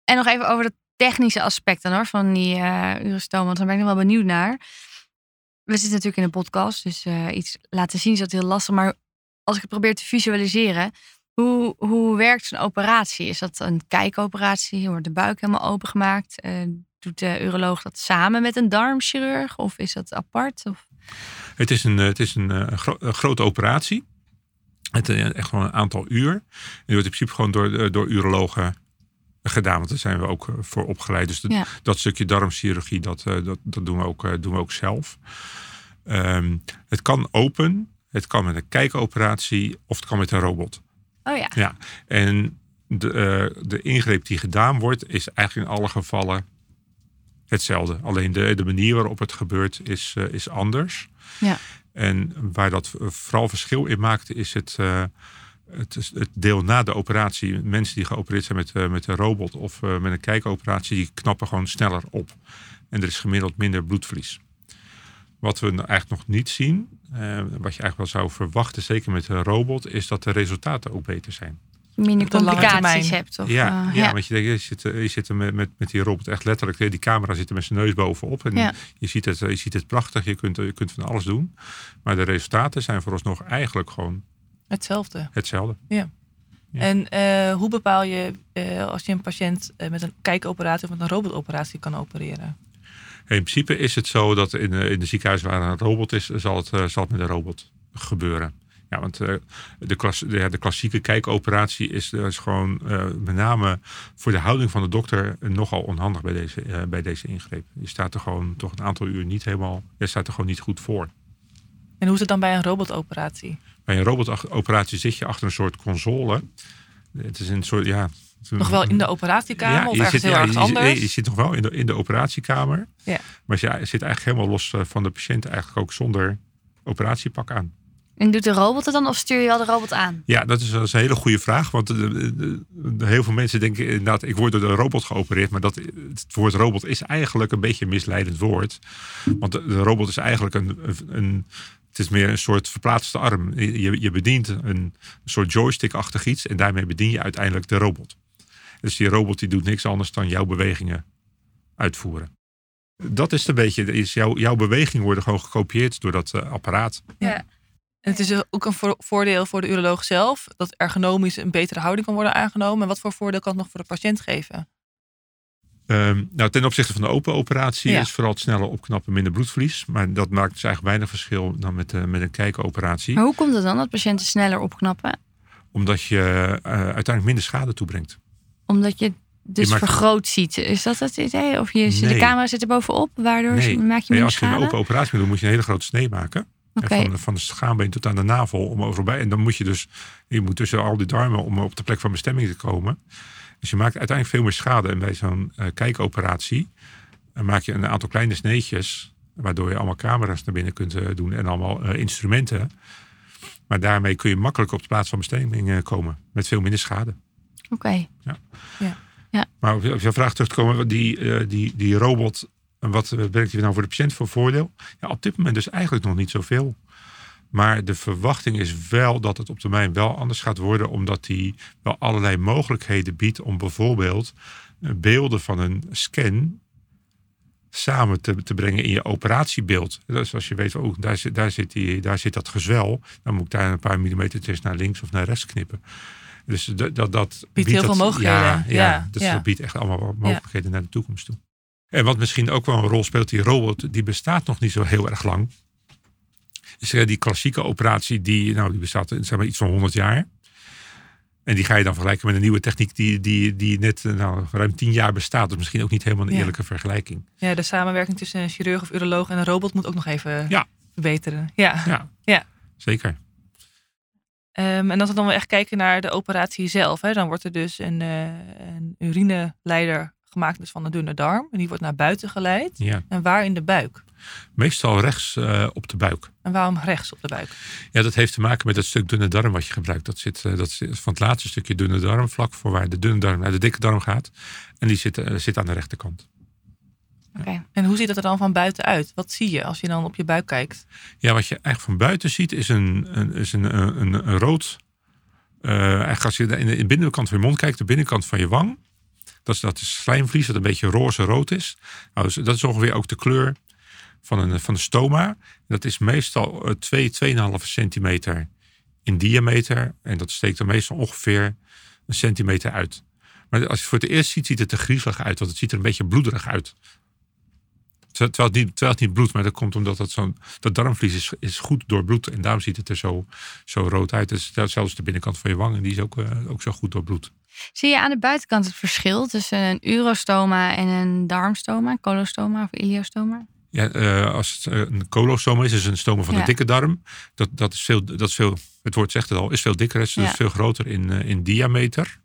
C: En nog even over de technische aspecten hoor, van die urenstoom. Want daar ben ik nog wel benieuwd naar. We zitten natuurlijk in een podcast, dus eh, iets laten zien is dat heel lastig. Maar als ik het probeer te visualiseren, hoe, hoe werkt zo'n operatie? Is dat een kijkoperatie? Wordt de buik helemaal opengemaakt? Eh doet de uroloog dat samen met een darmchirurg? Of is dat apart? Of...
D: Het is een, het is een, gro- een grote operatie. Het is echt gewoon een aantal uur. Die wordt in principe gewoon door, door urologen gedaan. Want daar zijn we ook eh, voor opgeleid. Dus dat,
C: Ja.
D: dat stukje darmchirurgie, dat, eh, dat, dat doen, we ook, eh, doen we ook zelf. Ehm, het kan open. Het kan met een kijkoperatie. Of het kan met een robot.
C: Oh ja,
D: Ja, en de, de ingreep die gedaan wordt, is eigenlijk in alle gevallen hetzelfde. Alleen de, de manier waarop het gebeurt is, is anders.
C: Ja.
D: En waar dat vooral verschil in maakt, is het, het, het deel na de operatie. Mensen die geopereerd zijn met, eh, met een robot of eh, met een kijkoperatie, die knappen gewoon sneller op. En er is gemiddeld minder bloedverlies. Wat we nou eigenlijk nog niet zien, eh, wat je eigenlijk wel zou verwachten, zeker met een robot, is dat de resultaten ook beter zijn.
C: minder complicaties hebt. Of,
D: ja,
C: eh,
D: ja, want je, denkt, je zit, je zit er met, met, met die robot echt letterlijk, die camera zit er met zijn neus bovenop. En
C: Ja.
D: je, ziet het, je ziet het prachtig, je kunt, je kunt van alles doen. Maar de resultaten zijn vooralsnog eigenlijk gewoon
B: Hetzelfde.
D: hetzelfde. Ja.
B: En eh, hoe bepaal je eh, als je een patiënt eh, met een kijkoperatie of met een robotoperatie kan opereren?
D: In principe is het zo dat in, de- in de ziekenhuis waar een robot is, zal het, zal het met een robot gebeuren. Ja, want de, klas, de, ja, de klassieke kijkoperatie is, is gewoon met name voor de houding van de dokter nogal onhandig bij deze, bij deze ingreep. Je staat er gewoon toch een aantal uur niet helemaal, je staat er gewoon niet goed voor.
B: En hoe is het dan bij een robotoperatie?
D: Bij een robotoperatie zit je achter een soort console. Het is een soort, ja...
B: Nog wel in de operatiekamer of
D: je
B: ergens
D: zit,
B: heel
D: ja, je zit-
B: anders?
D: nee, je zit nog wel in de, in de operatiekamer.
B: Ja.
D: Maar je zit eigenlijk helemaal los eh, van de patiënt. Eigenlijk ook zonder operatiepak aan.
C: En doet de robot het dan of stuur je wel de robot aan?
D: Ja, dat is, dat is een hele goede vraag. Want eh, de- de- de- heel veel mensen denken inderdaad, ik word door de robot geopereerd. Maar dat, het woord robot is eigenlijk een beetje een misleidend woord. Want de, de robot is eigenlijk een, een, het is meer een soort verplaatste arm. Je, je bedient een soort joystick-achtig iets. En daarmee bedien je uiteindelijk de robot. Dus die robot die doet niks anders dan jouw bewegingen uitvoeren. Dat is een beetje, is jouw, jouw bewegingen worden gewoon gekopieerd door dat eh, apparaat.
B: En het is ook een vo- voordeel voor de uroloog zelf dat ergonomisch een betere houding kan worden aangenomen. En wat voor voordeel kan het nog voor de patiënt geven?
D: Ehm, nou, ten opzichte van de open operatie
B: Ja.
D: is vooral het sneller opknappen minder bloedverlies. Maar dat maakt dus eigenlijk weinig verschil dan met, eh, met een kijkoperatie.
C: Maar hoe komt het dan dat patiënten sneller opknappen?
D: Omdat je eh, uiteindelijk minder schade toebrengt.
C: Omdat je dus
D: maakt-
C: vergroot ziet. Is dat het idee? Of je, de
D: Nee.
C: camera zit er bovenop, waardoor
D: Nee.
C: maak je
D: Nee,
C: minder
D: als je een open operatie moet doen, moet je een hele grote snee maken. Van, de- van de schaambeen tot aan de navel om overal bij. En dan moet je dus, je moet tussen al die darmen om op de plek van bestemming te komen. Dus je maakt uiteindelijk veel meer schade. En bij zo'n eh, kijkoperatie eh, maak je een aantal kleine sneetjes. Waardoor je allemaal camera's naar binnen kunt eh, doen en allemaal instrumenten. Maar daarmee kun je makkelijk op de plaats van bestemming komen. Met veel minder schade.
C: Oké.
D: Maar op je- op jouw vraag terug te komen, die, die, die robot, en wat brengt die nou voor de patiënt voor voordeel? Ja, op dit moment dus eigenlijk nog niet zoveel. Maar de verwachting is wel dat het op termijn wel anders gaat worden, omdat die wel allerlei mogelijkheden biedt om bijvoorbeeld eh, beelden van een scan samen te, te brengen in je operatiebeeld. Dus als je weet, oh, daar, zit, daar, zit die, daar zit dat gezwel, dan moet ik daar een paar millimeter naar links of naar rechts knippen. Dus dat, dat, dat
B: Biedt heel
D: dat-
B: veel mogelijkheden.
D: Ja, ja,
B: Ja,
D: dus
B: ja.
D: dat biedt echt allemaal mogelijkheden naar de toekomst toe. En wat misschien ook wel een rol speelt, die robot, die bestaat nog niet zo heel erg lang. Dus eh, die klassieke operatie, die, nou, die bestaat zeg maar, iets van 100 jaar. En die ga je dan vergelijken met een nieuwe techniek die, die, die net eh, nou, ruim 10 jaar bestaat. Dus misschien ook niet helemaal een
B: Ja.
D: eerlijke vergelijking.
B: Ja, de samenwerking tussen een chirurg of uroloog en een robot moet ook nog even
D: Ja.
B: verbeteren. Ja.
D: Ja,
B: Ja.
D: zeker.
B: Ehm, en als we dan wel echt kijken naar de operatie zelf, hè, dan wordt er dus een, eh, een urineleider gemaakt is van de dunne darm. En die wordt naar buiten geleid.
D: Ja.
B: En waar in de buik?
D: Meestal rechts eh, op de buik.
B: En waarom rechts op de buik?
D: Ja, dat heeft te maken met het stuk dunne darm wat je gebruikt. Dat zit, eh, dat zit van het laatste stukje dunne darm, vlak voor waar de dunne darm naar de dikke darm gaat. En die zit, eh, zit aan de rechterkant.
C: Oké.
B: En hoe ziet het er dan van buiten uit? Wat zie je als je dan op je buik kijkt?
D: Ja, wat je eigenlijk van buiten ziet is een, een, is een, een, een, een rood. eh, eigenlijk als je in de, in de binnenkant van je mond kijkt, de binnenkant van je wang. Dat is, dat slijmvlies dat een beetje roze-rood is. Nou, dus dat is ongeveer ook de kleur van een, van stoma. Dat is meestal eh, 2, 2,5 centimeter in diameter. En dat steekt er meestal ongeveer een centimeter uit. Maar als je het voor het eerst ziet, ziet het er griezelig uit. Want het ziet er een beetje bloederig uit. Ter- Terwijl het niet, terwijl het bloedt, maar dat komt omdat dat, dat darmvlies is, is goed doorbloed. En daarom ziet het er zo, zo rood uit. Dus zelfs de binnenkant van je wang, en die is ook, eh, ook zo goed doorbloed.
C: Zie je aan de buitenkant het verschil tussen een urostoma en een darmstoma, colostoma of iliostoma?
D: Ja, eh, als het eh, een colostoma is, is een stoma van
C: Ja.
D: de dikke darm. Dat, dat, is veel, dat is veel, het woord zegt het al, is veel dikker. Het is,
C: Ja.
D: is veel groter in, eh, in diameter.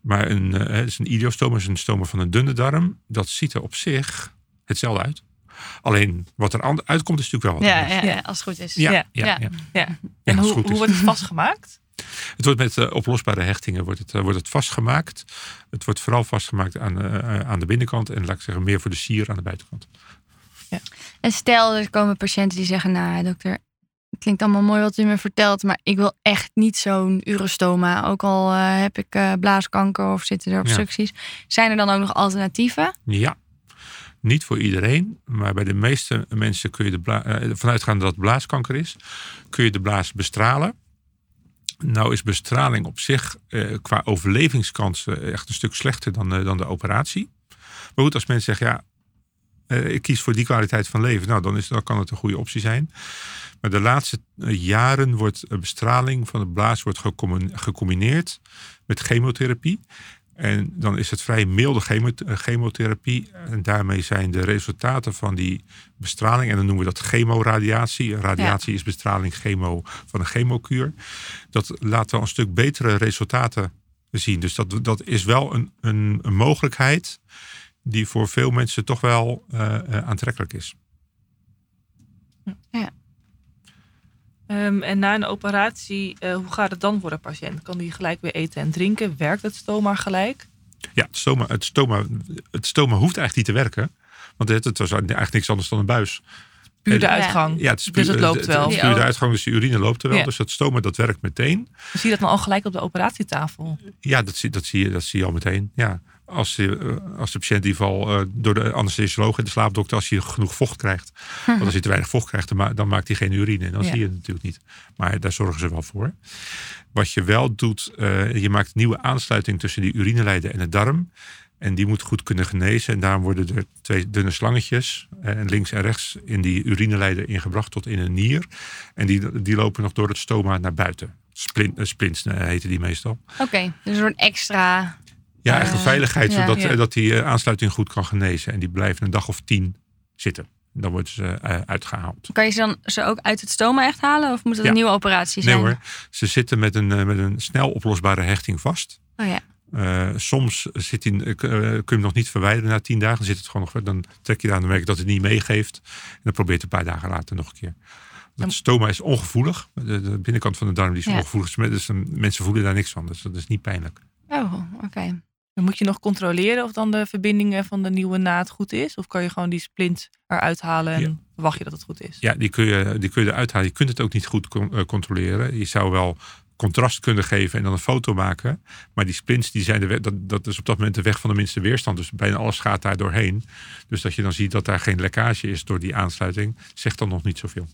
D: Maar een, eh, dus een iliostoma is een stoma van een dunne darm. Dat ziet er op zich hetzelfde uit. Alleen wat er aan- uitkomt is natuurlijk wel wat
C: Ja,
D: anders.
C: ja, als het goed is.
D: Ja,
B: Ja.
D: ja, ja,
C: Ja.
B: Ja.
D: Ja,
B: En hoe,
D: het
B: hoe
D: is.
B: wordt het vastgemaakt?
D: Het wordt met eh, oplosbare hechtingen wordt het, eh, wordt het vastgemaakt. Het wordt vooral vastgemaakt aan, eh, aan de binnenkant. En laat ik zeggen, meer voor de sier aan de buitenkant.
C: En stel, er komen patiënten die zeggen, nou dokter, het klinkt allemaal mooi wat u me vertelt, maar ik wil echt niet zo'n urostoma. Ook al heb ik blaaskanker of zitten er obstructies. Zijn er dan ook nog alternatieven?
D: Ja, niet voor iedereen, maar bij de meeste mensen kun je de bla- eh, vanuitgaan dat het blaaskanker is, kun je de blaas bestralen. Nou is bestraling op zich eh, qua overlevingskansen echt een stuk slechter dan, eh, dan de operatie. Maar goed, als mensen zeggen, ja, eh, ik kies voor die kwaliteit van leven, nou dan, is, dan kan het een goede optie zijn. Maar de laatste jaren wordt bestraling van de blaas wordt gecombi- gecombineerd met chemotherapie. En dan is het vrij milde eh, chemotherapie. En daarmee zijn de resultaten van die bestraling, en dan noemen we dat chemoradiatie. Radiatie is bestraling chemo van een chemokuur. Dat laat wel een stuk betere resultaten zien. Dus dat, dat is wel een, een, een mogelijkheid die voor veel mensen toch wel eh, eh, aantrekkelijk is.
B: Ehm, en na een operatie, eh, hoe gaat het dan voor de patiënt? Kan die gelijk weer eten en drinken? Werkt het stoma gelijk?
D: Ja, het stoma, het stoma, het stoma hoeft eigenlijk niet te werken. Want het, het was eigenlijk niks anders dan een buis.
B: Puur de
D: Ja.
B: uitgang.
D: Ja, het is
B: dus het loopt
D: het-
B: wel.
D: Het is puur de uitgang, dus de urine loopt er wel.
B: Ja.
D: Dus dat stoma dat werkt meteen.
B: Zie je dat dan al gelijk op de operatietafel?
D: Ja, dat zie, dat zie, je, dat zie je al meteen. Ja. Als, je, eh, als de patiënt in ieder geval eh, door de anesthesioloog en de slaapdokter, als hij genoeg vocht krijgt. Want als hij te weinig vocht krijgt, dan, ma- dan maakt hij geen urine. En dan
B: Ja.
D: zie je het natuurlijk niet. Maar daar zorgen ze wel voor. Wat je wel doet, eh, je maakt een nieuwe aansluiting tussen die urineleider en de darm. En die moet goed kunnen genezen. En daarom worden er twee dunne slangetjes, eh, links en rechts, in die urineleider ingebracht tot in een nier. En die, die lopen nog door het stoma naar buiten. Splint, splints heten die meestal.
C: Oké, dus een extra.
D: Ja, echt een veiligheid,
C: ja.
D: zodat
B: Ja.
D: eh, dat die eh, aansluiting goed kan genezen. En die blijven een dag of tien zitten. Dan worden ze eh, uitgehaald.
C: Kan je ze dan ze ook uit het stoma echt halen? Of moet het
D: Ja.
C: een nieuwe operatie
D: Nee
C: zijn?
D: hoor, ze zitten met een, met een snel oplosbare hechting vast.
C: Oh ja.
D: Soms zit die, kun je hem nog niet verwijderen na tien dagen. Dan, zit het gewoon nog, dan trek je daar dan merk dat het niet meegeeft. En dan probeer je het een paar dagen later nog een keer. Het stoma is ongevoelig. De, de binnenkant van de darm die is
C: Ja.
D: ongevoelig. Dus mensen voelen daar niks van. Dus dat is niet pijnlijk.
C: Oh, oké.
B: Dan moet je nog controleren of dan de verbindingen van de nieuwe naad goed is? Of kan je gewoon die splint eruit halen en
D: Ja.
B: verwacht je dat het goed is?
D: Ja, die kun, je, die kun je eruit halen. Je kunt het ook niet goed con- eh, controleren. Je zou wel contrast kunnen geven en dan een foto maken. Maar die splints, die zijn de weg, dat, dat is op dat moment de weg van de minste weerstand. Dus bijna alles gaat daar doorheen. Dus dat je dan ziet dat daar geen lekkage is door die aansluiting, zegt dan nog niet zoveel.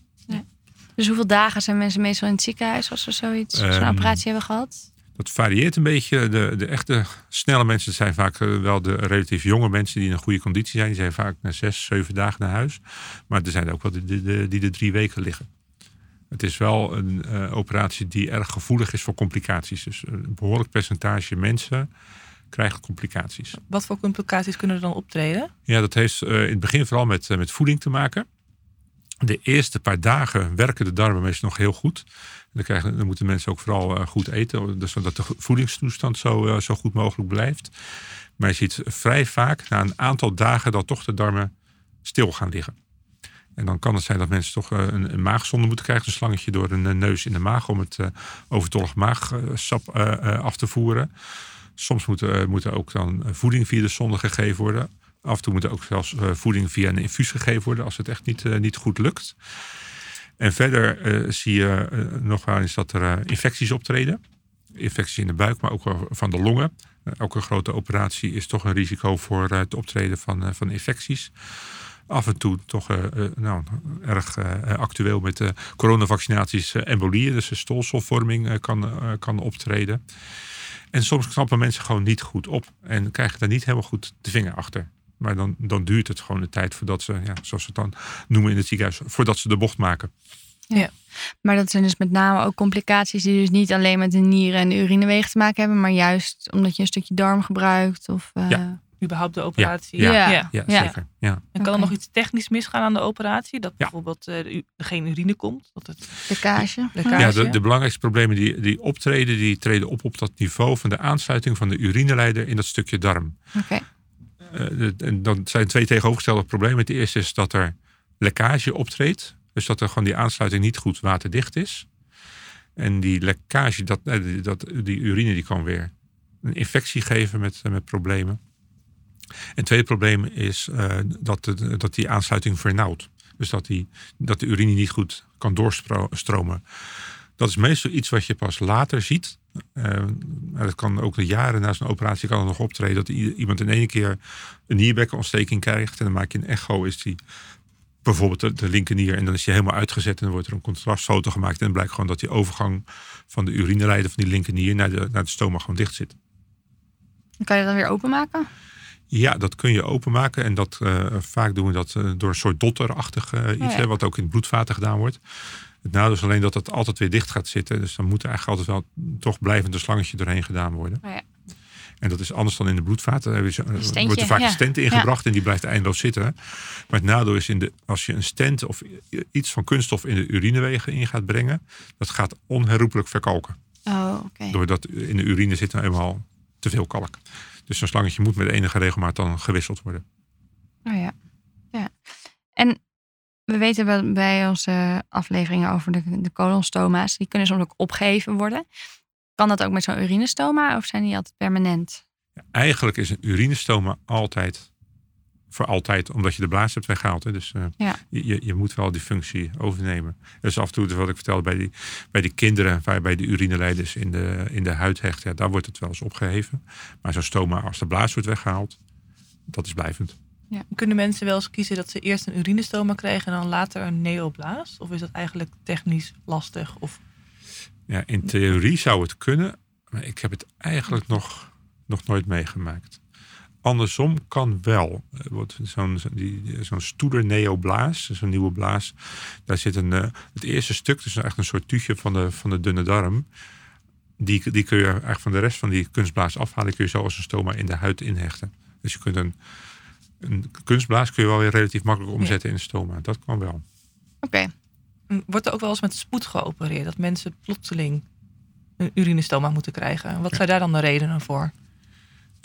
C: Dus hoeveel dagen zijn mensen meestal in het ziekenhuis als ze zoiets, zo'n
D: Ehm,
C: operatie hebben gehad?
D: Dat varieert een beetje. De, de echte snelle mensen zijn vaak eh, wel de relatief jonge mensen die in een goede conditie zijn. Die zijn vaak na zes, zeven dagen naar huis. Maar er zijn er ook wel die, die, die de drie weken liggen. Het is wel een eh, operatie die erg gevoelig is voor complicaties. Dus een behoorlijk percentage mensen krijgen complicaties.
B: Wat voor complicaties kunnen er dan optreden?
D: Ja, dat heeft eh, in het begin vooral met, eh, met voeding te maken. De eerste paar dagen werken de darmen meestal nog heel goed. Dan, krijgen, dan moeten mensen ook vooral eh, goed eten, dus zodat de voedingstoestand zo, eh, zo goed mogelijk blijft. Maar je ziet vrij vaak na een aantal dagen dat toch de darmen stil gaan liggen. En dan kan het zijn dat mensen toch eh, een, maagzonde moeten krijgen. Een slangetje door een neus in de maag om het overtollig maagsap af te voeren. Soms moet, moet er ook dan voeding via de zonde gegeven worden. Af en toe moet er ook zelfs voeding via een infuus gegeven worden als het echt niet, niet goed lukt. En verder zie je nog wel eens dat er infecties optreden. Infecties in de buik, maar ook van de longen. elke grote operatie is toch een risico voor het optreden van, van infecties af en toe toch nou, erg actueel met coronavaccinaties embolieën. Dus de stolselvorming kan, kan optreden. En soms knappen mensen gewoon niet goed op en krijgen daar niet helemaal goed de vinger achter. Maar dan, dan duurt het gewoon een tijd voordat ze, ja, zoals ze het dan noemen in het ziekenhuis, voordat ze de bocht maken.
C: Ja. Maar dat zijn dus met name ook complicaties die dus niet alleen met de nieren en de urinewegen te maken hebben, maar juist omdat je een stukje darm gebruikt. Of,
B: ja überhaupt de operatie.
D: Ja, ja, ja. zeker. Ja.
B: En kan er nog iets technisch misgaan aan de operatie? Dat bijvoorbeeld uh, geen urine komt? Dat het...
C: Lekkage.
D: Lekkage. Ja, de, de, belangrijkste problemen die, die optreden, die treden op op dat niveau van de aansluiting van de urineleider in dat stukje darm.
C: Oké.
D: Uh, en dan zijn twee tegenovergestelde problemen. Het eerste is dat er lekkage optreedt. Dus dat er gewoon die aansluiting niet goed waterdicht is. En die lekkage, dat, eh, dat, die urine die kan weer een infectie geven met, met problemen. En het tweede probleem is dat, de, dat die aansluiting vernauwt. Dus dat, die, dat de urine niet goed kan doorstromen. Dat is meestal iets wat je pas later ziet. Uh, dat kan ook jaren na zo'n operatie kan het nog optreden. Dat iemand in één keer een nierbekkenontsteking krijgt. En dan maak je een echo, is die bijvoorbeeld de, de linkernier. En dan is hij helemaal uitgezet en dan wordt er een contrastfoto gemaakt. En dan blijkt gewoon dat die overgang van de urineleider van die linkernier naar de, naar de stoma gewoon dicht zit.
C: Kan je dat dan weer openmaken?
D: Ja, dat kun je openmaken. En dat, uh, vaak doen we dat uh, door een soort dotterachtig uh, iets, oh, ja. wat ook in bloedvaten gedaan wordt. Het nadeel is alleen dat het altijd weer dicht gaat zitten. Dus dan moet er eigenlijk altijd wel toch blijvend een slangetje doorheen gedaan worden.
C: Oh, ja.
D: En dat is anders dan in de bloedvaten. Er wordt er vaak ja. een stent ingebracht en die blijft eindeloos zitten. Maar het nadeel is in de, als je een stent of iets van kunststof in de urinewegen in gaat brengen, dat gaat onherroepelijk verkalken.
C: Oh, okay.
D: Doordat in de urine zit nou eenmaal te veel kalk. Dus zo'n slangetje moet met enige regelmaat dan gewisseld worden.
C: Oh ja. ja. En we weten wel bij onze afleveringen over de, de colonstoma's, die kunnen soms ook opgeheven worden. Kan dat ook met zo'n urinestoma of zijn die altijd permanent?
D: Ja, eigenlijk is een urinestoma altijd voor altijd, omdat je de blaas hebt weggehaald. Hè. Dus uh,
C: ja.
D: je, je moet wel die functie overnemen. Dus af en toe, wat ik vertelde bij die, bij die kinderen, waarbij de urineleiders in de, in de huid hecht, ja, daar wordt het wel eens opgeheven. Maar zo'n stoma, als de blaas wordt weggehaald, dat is blijvend.
B: Ja. Kunnen mensen wel eens kiezen dat ze eerst een urinestoma krijgen en dan later een neoblaas? Of is dat eigenlijk technisch lastig? Of...
D: Ja, in theorie zou het kunnen, maar ik heb het eigenlijk nog, nog nooit meegemaakt. Andersom kan wel. Zo'n zo'n stoeder neoblaas, zo'n nieuwe blaas. Daar zit een, eh, het eerste stuk, dus echt een soort tuutje van de, van de dunne darm. Die, die kun je eigenlijk van de rest van die kunstblaas afhalen. Kun je zo als een stoma in de huid inhechten. Dus je kunt een, een kunstblaas kun je wel weer relatief makkelijk omzetten in een stoma. Dat kan wel.
C: Oké.
B: Wordt er ook wel eens met spoed geopereerd? Dat mensen plotseling een urinestoma moeten krijgen? Wat zijn daar dan de redenen voor?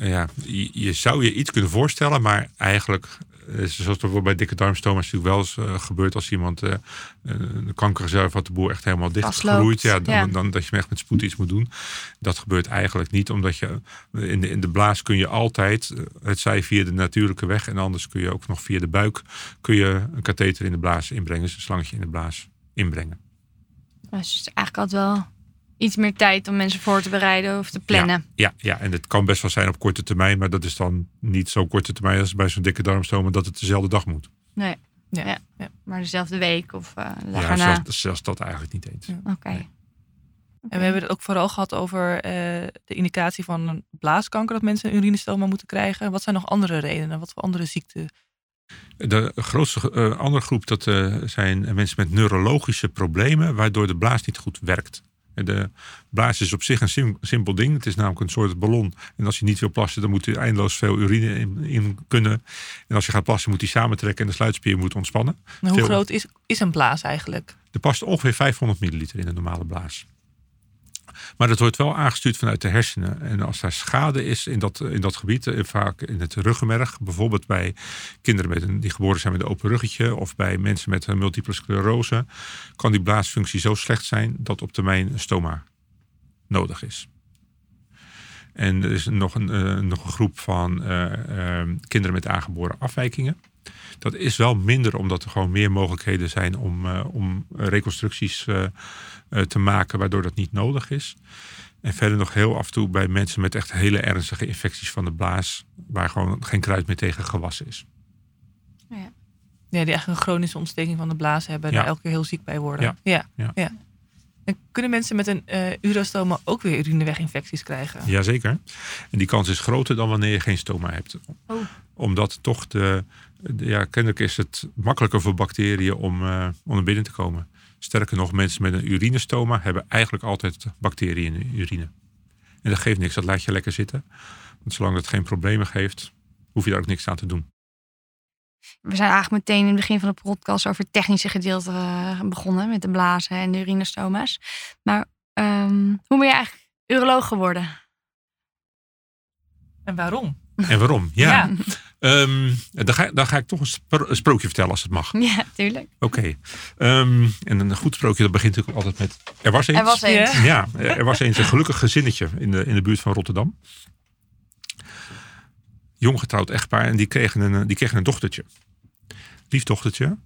D: ja, je, zou je iets kunnen voorstellen, maar eigenlijk, zoals bijvoorbeeld bij dikke darmstoma's natuurlijk wel eens uh, gebeurt als iemand uh, een kankerreserve had de boer echt helemaal dicht gegroeid, ja, dan, dan, dat je echt met spoed iets moet doen. Dat gebeurt eigenlijk niet, omdat je in de, in de blaas kun je altijd, het zij via de natuurlijke weg en anders kun je ook nog via de buik, kun je een katheter in de blaas inbrengen, dus een slangetje in de blaas inbrengen.
C: Dus eigenlijk altijd wel iets meer tijd om mensen voor te bereiden of te plannen.
D: Ja, ja, en het kan best wel zijn op korte termijn, maar dat is dan niet zo korte termijn als bij zo'n dikke darmstoom, dat het dezelfde dag moet.
C: Nee, ja, ja. maar dezelfde week of uh, de dag
D: ja, zelfs, zelfs, dat eigenlijk niet eens.
C: Oké.
B: En we hebben het ook vooral gehad over uh, de indicatie van een blaaskanker, dat mensen een urinestoma moeten krijgen. Wat zijn nog andere redenen? Wat voor andere ziekten?
D: De grootste uh, andere groep dat, zijn mensen met neurologische problemen, waardoor de blaas niet goed werkt. De blaas is op zich een simpel ding. Het is namelijk een soort ballon. En als je niet wil plassen, dan moet er eindeloos veel urine in, kunnen. En als je gaat plassen, moet die samentrekken en de sluitspier moet ontspannen.
B: hoe groot is, is een blaas eigenlijk?
D: Er past ongeveer 500 milliliter in een normale blaas. Maar dat wordt wel aangestuurd vanuit de hersenen. En als daar schade is in dat, in dat gebied, eh, vaak in het ruggenmerg, bijvoorbeeld bij kinderen met een, die geboren zijn met een open ruggetje of bij mensen met multiple sclerose, kan die blaasfunctie zo slecht zijn dat op termijn een stoma nodig is. En er is nog een, eh, nog een groep van eh, kinderen met aangeboren afwijkingen. Dat is wel minder omdat er gewoon meer mogelijkheden zijn om, eh, om reconstructies eh, eh, te maken, waardoor dat niet nodig is. En verder nog heel af en toe bij mensen met echt hele ernstige infecties van de blaas, waar gewoon geen kruid meer tegen gewassen is.
B: Ja, die echt een chronische ontsteking van de blaas hebben. En
D: Ja.
B: daar elke keer heel ziek bij worden.
D: Ja.
B: Ja.
D: Ja.
B: ja. En kunnen mensen met een eh urostoma ook weer urineweginfecties krijgen?
D: Jazeker. En die kans is groter dan wanneer je geen stoma hebt.
B: Oh.
D: Omdat toch de- ja, kennelijk is het makkelijker voor bacteriën om, eh, om naar binnen te komen. Sterker nog, mensen met een urinestoma hebben eigenlijk altijd bacteriën in de urine. En dat geeft niks, dat laat je lekker zitten. Want zolang het geen problemen geeft, hoef je daar ook niks aan te doen.
C: We zijn eigenlijk meteen in het begin van de podcast over het technische gedeelte eh, begonnen. Met de blazen en de urinestoma's. Maar ehm, hoe ben je eigenlijk uroloog geworden?
B: En waarom?
D: En waarom? Ja,
B: Ja.
D: Ehm, dan, ga, dan ga ik toch een, spro- een sprookje vertellen als het mag.
C: Ja, tuurlijk.
D: Oké. Ehm, en een goed sprookje dat begint natuurlijk altijd met... Er was eens.
C: Er was eens.
B: Ja.
D: Er was eens een gelukkig gezinnetje in de, in de buurt van Rotterdam. Jong getrouwd echtpaar en die kregen een, die kregen een dochtertje. Lief dochtertje.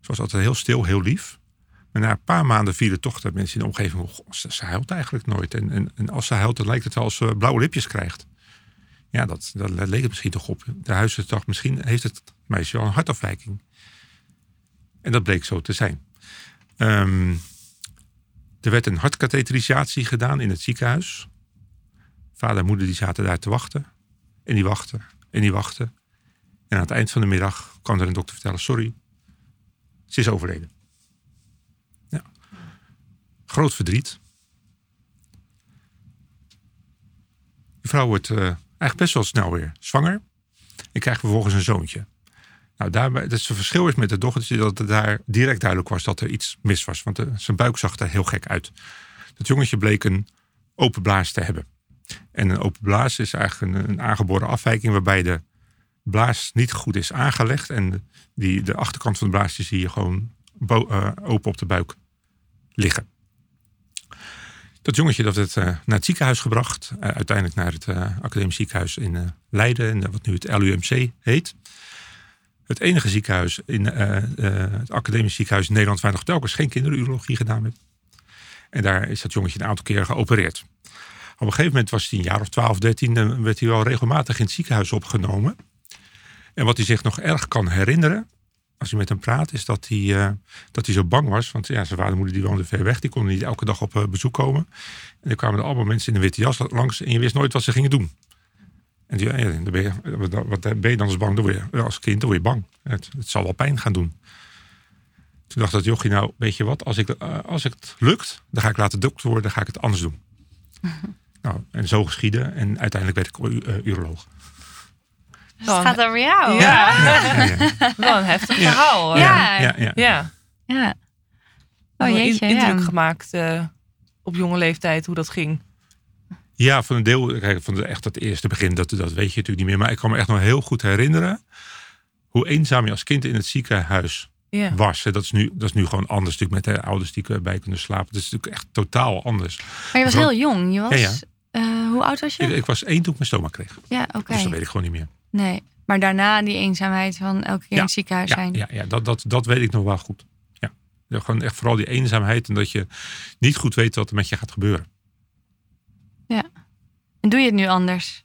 D: Ze was altijd heel stil, heel lief. Maar na een paar maanden vielen toch mensen in de omgeving... Oh, ze huilt eigenlijk nooit. En, en, en als ze huilt, dan lijkt het wel als ze blauwe lipjes krijgt. Ja, dat, dat leek het misschien toch op. De huisarts dacht, misschien heeft het meisje wel een hartafwijking. En dat bleek zo te zijn. Ehm, er werd een hartkatheterisatie gedaan in het ziekenhuis. Vader en moeder die zaten daar te wachten. En die wachten. En die wachten. En aan het eind van de middag kwam er een dokter vertellen: Sorry, ze is overleden. Ja. Groot verdriet. Die vrouw wordt eh, eigenlijk best wel snel weer zwanger. En krijgt vervolgens een zoontje. Nou, daarbij, het verschil is met de dochtertje dat het daar direct duidelijk was dat er iets mis was. Want eh, zijn buik zag er heel gek uit. Dat jongetje bleek een open blaas te hebben. En een open blaas is eigenlijk een, aangeboren afwijking waarbij de blaas niet goed is aangelegd. En die, de achterkant van de blaas zie je gewoon eh, open op de buik liggen. Dat jongetje dat werd eh, naar het ziekenhuis gebracht. eh, uiteindelijk naar het eh, academisch ziekenhuis in Leiden. En wat nu het LUMC heet. Het enige ziekenhuis in het academisch ziekenhuis in Nederland waar nog telkens geen kinderurologie gedaan werd. En daar is dat jongetje een aantal keren geopereerd. Op een gegeven moment was hij een jaar of 12, 13, en werd hij wel regelmatig in het ziekenhuis opgenomen. En wat hij zich nog erg kan herinneren, als hij met hem praat, is dat hij, eh, dat hij zo bang was. Want ja, zijn vader en moeder die woonden ver weg, die konden niet elke dag op eh, bezoek komen. En er kwamen er allemaal mensen in een witte jas langs en je wist nooit wat ze gingen doen. En die, ja, dan ben je, wat, ben je dan als bang? Dan word je, als kind dan word je bang. Het, het zal wel pijn gaan doen. Toen dacht dat jochie, nou weet je wat, als, ik, eh, als het lukt, dan ga ik laten dokter worden, dan ga ik het anders doen. nou, en zo geschieden en uiteindelijk werd ik eh, uroloog.
C: Dus het gaat over jou.
B: Ja.
D: Ja, ja,
B: Wel een heftig
D: Ja.
B: verhaal. hoor.
C: Ja.
D: ja, ja.
B: ja.
C: Oh
B: in-
C: jeetje,
B: indruk
C: ja.
B: gemaakt eh, op jonge leeftijd hoe dat ging.
D: Ja, van een deel, kijk, van de, echt het eerste begin, dat, dat weet je natuurlijk niet meer. Maar ik kan me echt nog heel goed herinneren hoe eenzaam je als kind in het ziekenhuis was. Dat is, nu, dat is nu gewoon anders natuurlijk met de ouders die erbij kunnen slapen. Dat is natuurlijk echt totaal anders.
C: Maar je was heel jong. Je was,
D: Ja, ja.
C: eh, hoe oud was je?
D: Ik, ik was één toen ik mijn stoma kreeg.
C: ja, oké.
D: Dus dat weet ik gewoon niet meer.
C: Nee. Maar daarna die eenzaamheid van elke keer in
D: Ja,
C: het ziekenhuis
D: Ja,
C: zijn.
D: ja, ja dat, dat, dat weet ik nog wel goed. Ja. Ja, gewoon echt vooral die eenzaamheid en dat je niet goed weet wat er met je gaat gebeuren.
C: En doe je het nu anders?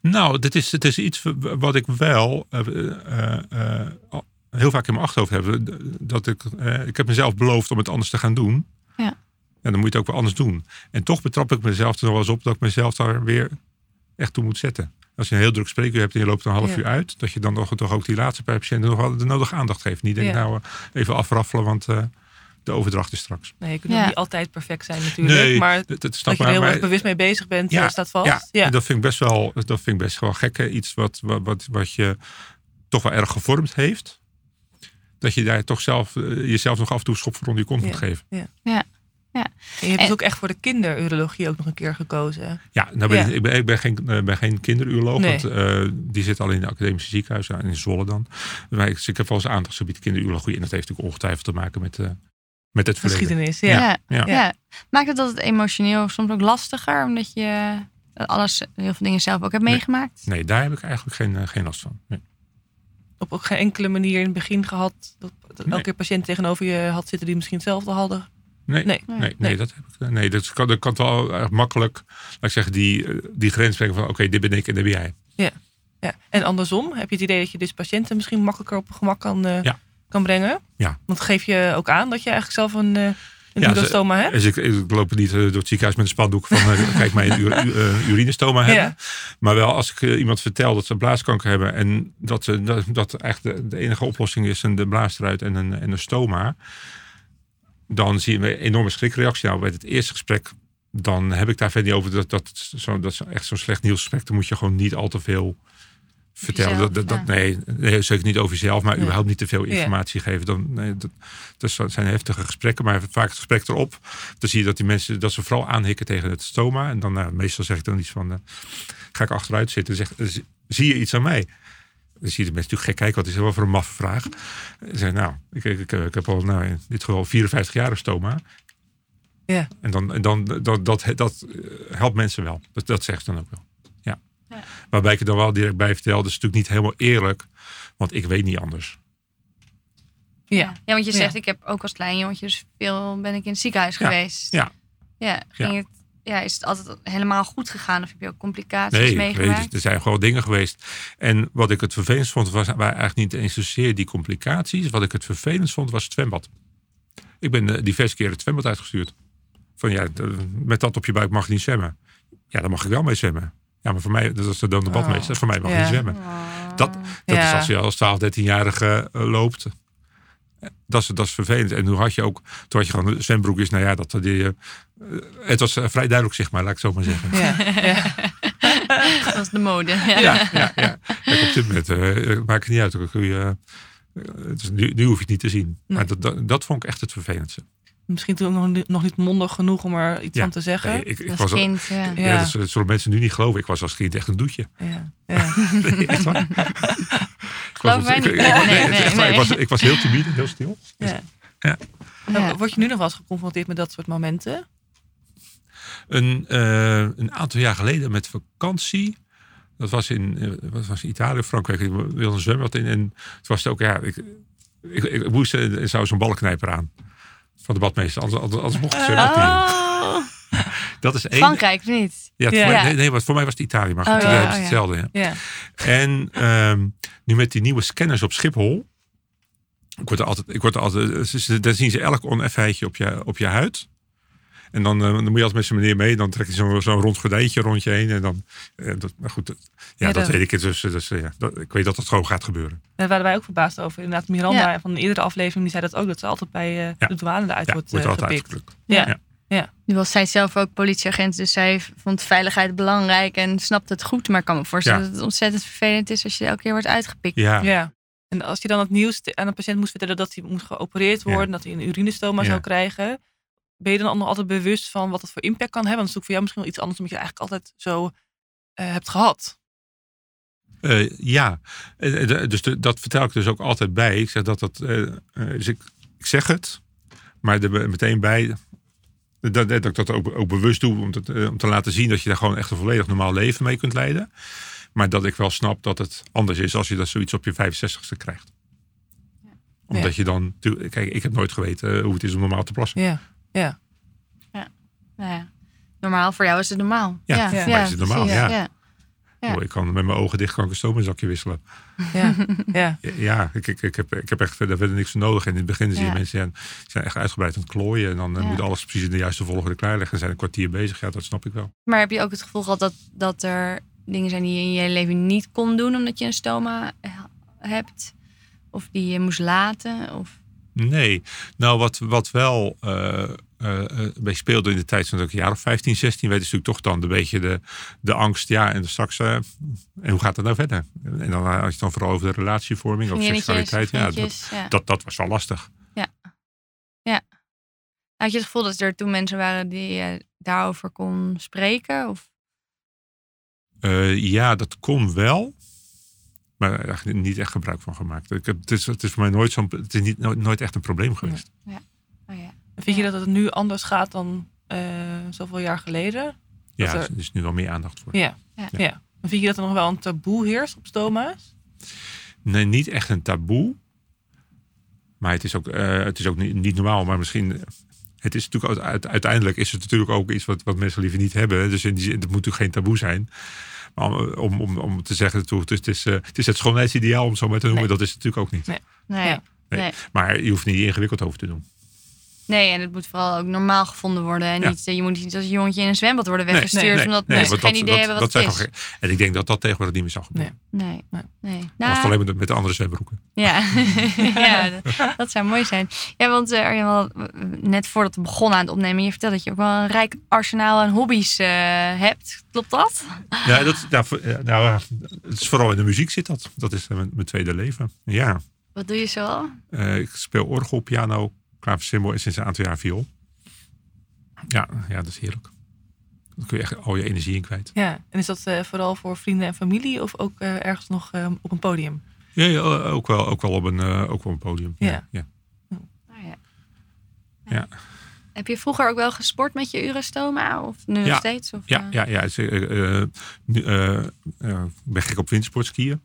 D: Nou, dit is, het is iets wat ik wel eh, eh, eh, heel vaak in mijn achterhoofd heb. Dat ik, ik heb mezelf beloofd om het anders te gaan doen.
C: Ja.
D: En dan moet je het ook wel anders doen. En toch betrap ik mezelf er nog wel eens op dat ik mezelf daar weer echt toe moet zetten. Als je een heel druk spreekuur hebt en je loopt een half
B: Ja.
D: uur uit, dat je dan nog, toch ook die laatste paar patiënten nog wel de nodige aandacht geeft. Niet denk
B: Ja.
D: nou eh, even afraffelen, want eh, de overdracht is straks.
B: Nee, je kunt
C: Ja.
B: niet altijd perfect zijn natuurlijk.
D: Nee,
B: maar
D: dat, dat
B: dat
D: snap
B: je er heel
D: maar-
B: erg bewust mee bezig bent,
D: Ja,
B: eh, staat vast.
D: Ja,
B: Ja.
D: en dat vind ik best wel, dat vind ik best wel gek. hè. Iets wat, wat, wat, wat je toch wel erg gevormd heeft. Dat je daar toch zelf, jezelf nog af en toe schop voor onder je kont
B: Ja.
D: moet geven.
C: Ja,
B: En je hebt
C: En-
B: dus ook echt voor de kinderurologie ook nog een keer gekozen.
D: Ja, nou ben
B: Ja.
D: Ik, ik, ben, ik ben geen, eh, ben geen kinderuroloog,
B: Nee.
D: want eh, die zit al in het academische ziekenhuis, ja, in Zwolle dan. Maar ik, ik heb wel eens aandachtsgebied kinderurologie en dat heeft natuurlijk ongetwijfeld te maken met, eh, met het verleden.
B: Geschiedenis, ja.
C: Ja.
D: Ja.
C: Ja. Maakt het altijd emotioneel soms ook lastiger, omdat je alles, heel veel dingen zelf ook hebt meegemaakt?
D: Nee, daar heb ik eigenlijk geen, geen last van. Nee.
B: Op ook geen enkele manier in het begin gehad dat, dat elke keer patiënten tegenover je had zitten die misschien hetzelfde hadden.
D: Nee,
B: Nee.
D: nee, dat heb ik. eh, Nee, dat kan, dat kan wel erg makkelijk, laat ik zeggen, die, eh, die grens brengen van oké, dit ben ik en dit ben jij.
B: Ja. En andersom, heb je het idee dat je dus patiënten misschien makkelijker op gemak kan, eh,
D: Ja.
B: kan brengen?
D: Ja.
B: Want geef je ook aan dat je eigenlijk zelf een, eh een
D: Ja,
B: hebt?
D: Dus ik, ik loop niet door het ziekenhuis met een spandoek van kijk mij een ur- u- eh, urinestoma hebben.
B: Ja.
D: Maar wel als ik iemand vertel dat ze blaaskanker hebben en dat, ze, dat, dat echt de, de enige oplossing is een de blaas eruit en een, en een stoma. Dan zie je een enorme schrikreactie. Nou, bij het eerste gesprek, dan heb ik daar verder niet over. Dat, dat, zo, dat is echt zo'n slecht nieuwsgesprek. Dan moet je gewoon niet al te veel vertellen.
C: jezelf,
D: dat, dat,
C: ja.
D: nee, nee, zeker niet over jezelf, maar überhaupt niet te veel
B: Ja.
D: informatie geven. Dan, nee, dat, dat zijn heftige gesprekken, maar vaak het gesprek erop. Dan zie je dat die mensen dat ze vooral aanhikken tegen het stoma. En dan nou, meestal zeg ik dan iets van: eh, ga ik achteruit zitten? Zeg, zie je iets aan mij? Dan zie je de mensen natuurlijk gek kijken, wat is dat wel voor een maffe vraag? Ze zeggen, nou, ik, ik, ik, ik heb al nou, in dit geval 54 jaar een stoma.
B: Ja.
D: En dan, en dan dat, dat, dat eh, helpt mensen wel. Dat, dat zegt ze dan ook wel. Ja.
C: Ja.
D: Waarbij ik er dan wel direct bij vertel, dat is natuurlijk niet helemaal eerlijk, want ik weet niet anders.
B: Ja.
C: ja, want je
B: Ja.
C: zegt, ik heb ook als klein jongetje dus veel ben ik in het ziekenhuis
D: Ja.
C: geweest.
D: Ja.
C: Ja, ging
D: Ja.
C: Het, ja, is het altijd helemaal goed gegaan of heb je ook complicaties
D: Nee,
C: meegemaakt?
D: nee, er zijn gewoon dingen geweest. En wat ik het vervelend vond, was, waren eigenlijk niet eens zozeer die complicaties. Wat ik het vervelend vond, was het zwembad. Ik ben eh, diverse keren het zwembad uitgestuurd. Van ja, met dat op je buik mag je niet zwemmen. Ja, dan mag ik wel mee zwemmen. Ja, maar voor mij, dat is dan de badmeester, voor mij mag je
B: Ja.
D: niet zwemmen.
C: Oh.
D: Dat, dat
B: Ja.
D: is als je als 12, 13-jarige eh, loopt. Dat is, dat is vervelend. En toen had je ook, toen had je gewoon zwembroekjes. Nou ja, dat, die, eh, het was eh, vrij duidelijk zeg maar, laat ik het zo maar zeggen.
B: Ja. ja.
C: Dat is de mode. Ja.
D: Ja, ja, ja. Kijk, op dit moment eh, maakt het niet uit. Je, eh, nu, nu hoef je het niet te zien.
B: Nee.
D: Maar dat, dat, dat vond ik echt het vervelendste.
B: Misschien toen nog, niet- nog niet mondig genoeg om er iets
D: Ja.
B: van te zeggen.
D: Nee, ik, ik
C: Als
D: was al-
C: kind, ja.
B: Ja.
D: ja. dat, zullen- zullen mensen nu niet geloven. Ik was als kind echt een doetje.
B: Ja. Ja.
D: Nee, echt waar. Was,
C: wij
D: ik,
C: niet.
D: ik- was, ik was heel timide, heel stil.
B: Ja.
C: Ja.
B: Nou, Word je nu nog wel eens geconfronteerd met dat soort momenten?
D: Een, eh, een aantal jaar geleden met vakantie. Dat was in, eh, wat was in Italië, Frankrijk. Ik wilde een zwembad in. En het was ook, ja, ik, ik, ik moest, eh, er zou zo'n ballenknijper aan. Van de badmeester. Anders, anders, anders mocht in.
C: Oh,
D: Dat is één.
C: Frankrijk of niet?
D: Ja,
B: Ja.
D: voor- nee, voor mij was het Italië. Maar goed,
C: Oh, ja,
D: ze
C: oh,
D: hetzelfde. Ja. En ehm, nu met die nieuwe scanners op Schiphol. Ik word er altijd, ik word er altijd, ze- ze- daar zien ze elk oneffenheidje op je, op je huid. En dan, eh, dan moet je altijd met meneer mee. Dan trek je zo'n zo'n rond gordijntje rond je heen. En dan, eh, dat, maar goed, dat- ja,
B: Ja,
D: dat weet ik. Dus, dus ja, dat, ik weet dat dat gewoon gaat gebeuren.
B: Daar waren wij ook verbaasd over. Inderdaad, Miranda
C: Ja.
B: van de eerdere aflevering die zei dat ook. Dat ze altijd bij
D: Ja.
B: de douane eruit
D: Ja,
B: wordt,
D: wordt altijd
B: gepikt. Ja.
D: Ja.
C: Nu was zij zelf ook politieagent, dus zij vond veiligheid belangrijk en snapt het goed. Maar ik kan me voorstellen
D: Ja.
C: dat het ontzettend vervelend is als je elke keer wordt uitgepikt.
D: Ja,
B: Ja. En als je dan het nieuws aan een patiënt moest vertellen dat hij moest geopereerd
D: Ja.
B: worden, dat hij een urinestoma
D: Ja.
B: zou krijgen, ben je dan nog altijd bewust van wat het voor impact kan hebben? Want dat is voor jou misschien wel iets anders, omdat je eigenlijk altijd zo eh, hebt gehad.
D: Eh, ja. Eh, dus de- dat vertel ik dus ook altijd bij. Ik zeg dat dat. dus ik, ik zeg het, maar er meteen bij. Dat, dat ik dat ook, ook bewust doe om te, om te laten zien dat je daar gewoon echt een volledig normaal leven mee kunt leiden. Maar dat ik wel snap dat het anders is als je dat zoiets op je 65ste krijgt. Omdat je dan. Kijk, ik heb nooit geweten hoe het is om normaal te plassen.
B: Ja. Ja.
C: Nou ja, normaal, voor jou is het normaal.
D: Ja,
B: voor
D: mij is het normaal, ja.
C: ja. Ja.
D: Ik kan met mijn ogen dicht kan ik een stomazakje wisselen.
B: Ja. ja.
D: Ja, ik, ik, ik, heb, ik heb echt verder, verder niks voor nodig. En in het begin zie je
C: Ja.
D: mensen zijn, zijn echt uitgebreid aan het klooien. En dan
C: Ja.
D: moet alles precies in de juiste volgorde klaarleggen. En zijn een kwartier bezig. Ja, dat snap ik wel.
C: Maar heb je ook het gevoel gehad dat, dat er dingen zijn die je in je leven niet kon doen omdat je een stoma hebt? Of die je moest laten? Of...
D: Nee, nou wat, wat wel eh eh, eh, bij speelde in de tijd van dat een jaar of 15, 16 weet, is natuurlijk toch dan een beetje de, de angst. Ja, en straks, eh, en hoe gaat het nou verder? En dan eh, als je dan vooral over de relatievorming, over
C: vriendinnetjes,
D: seksualiteit. Ja, dat,
C: ja.
D: dat, dat was wel lastig.
C: Nou Had je het gevoel dat er toen mensen waren die je daarover kon spreken? Of?
D: Eh, ja, dat kon wel. Maar eigenlijk niet echt gebruik van gemaakt. Ik heb, het, is, het is voor mij nooit, zo'n, het is niet, nooit, echt een probleem geweest.
C: Oh, ja.
B: Vind je
C: Ja.
B: dat het nu anders gaat dan eh, zoveel jaar geleden?
D: Ja,
B: er-
D: er is nu wel meer aandacht voor.
B: Ja.
C: Ja.
B: ja. Vind je dat er nog wel een taboe heerst op stoma's?
D: Nee, niet echt een taboe. Maar het is ook, eh, het is ook niet, niet normaal. Maar misschien. Het is natuurlijk uiteindelijk is het natuurlijk ook iets wat, wat mensen liever niet hebben. Dus in die zin, het moet natuurlijk geen taboe zijn. Om, om, om, te zeggen, het is, het, is, eh, het is het schoonheidsideaal om zo maar te noemen.
B: Nee.
D: Dat is het natuurlijk ook niet.
C: Nee.
D: Nee. Maar je hoeft niet ingewikkeld over te doen.
C: Nee, en het moet vooral ook normaal gevonden worden. En
D: Ja.
C: niet, eh, je moet niet als een jongetje in een zwembad worden
D: Nee,
C: weggestuurd. omdat
B: nee,
C: mensen geen idee hebben wat
D: zijn
C: het is.
D: En ik denk dat dat tegenwoordig niet meer zal gebeuren.
C: Nee,
B: Nee.
C: nee.
D: Dat
C: Nou,
D: was alleen met, de- met de andere zwembroeken.
C: Ja, ja dat, dat zou mooi zijn. Ja, want eh, Arjen, wel, net voordat we begonnen aan het opnemen, je vertelde dat je ook wel een rijk arsenaal aan hobby's eh, hebt. Klopt dat?
D: Ja, dat, nou, nou, het is vooral in de muziek zit dat. Dat is mijn, mijn tweede leven. Ja,
C: Wat doe je zo?
D: Eh, ik speel orgel, piano, klaversymbol en sinds een aantal jaar viool. Ja, ja, dat is heerlijk. Dan kun je echt al je energie in kwijt.
B: Ja. En is dat eh, vooral voor vrienden en familie of ook eh, ergens nog eh, op een podium?
D: Ja, ja, ook, wel, ook, wel op een, eh, ook wel een podium.
B: Ja.
D: ja.
C: Oh, ja.
D: Ja.
C: Heb je vroeger ook wel gesport met je urostoma? Of nu nog
D: Ja.
C: steeds? Of,
D: Ja, ja, ja. is, eh, eh, eh, eh, ik ben gek op wintersportskiën.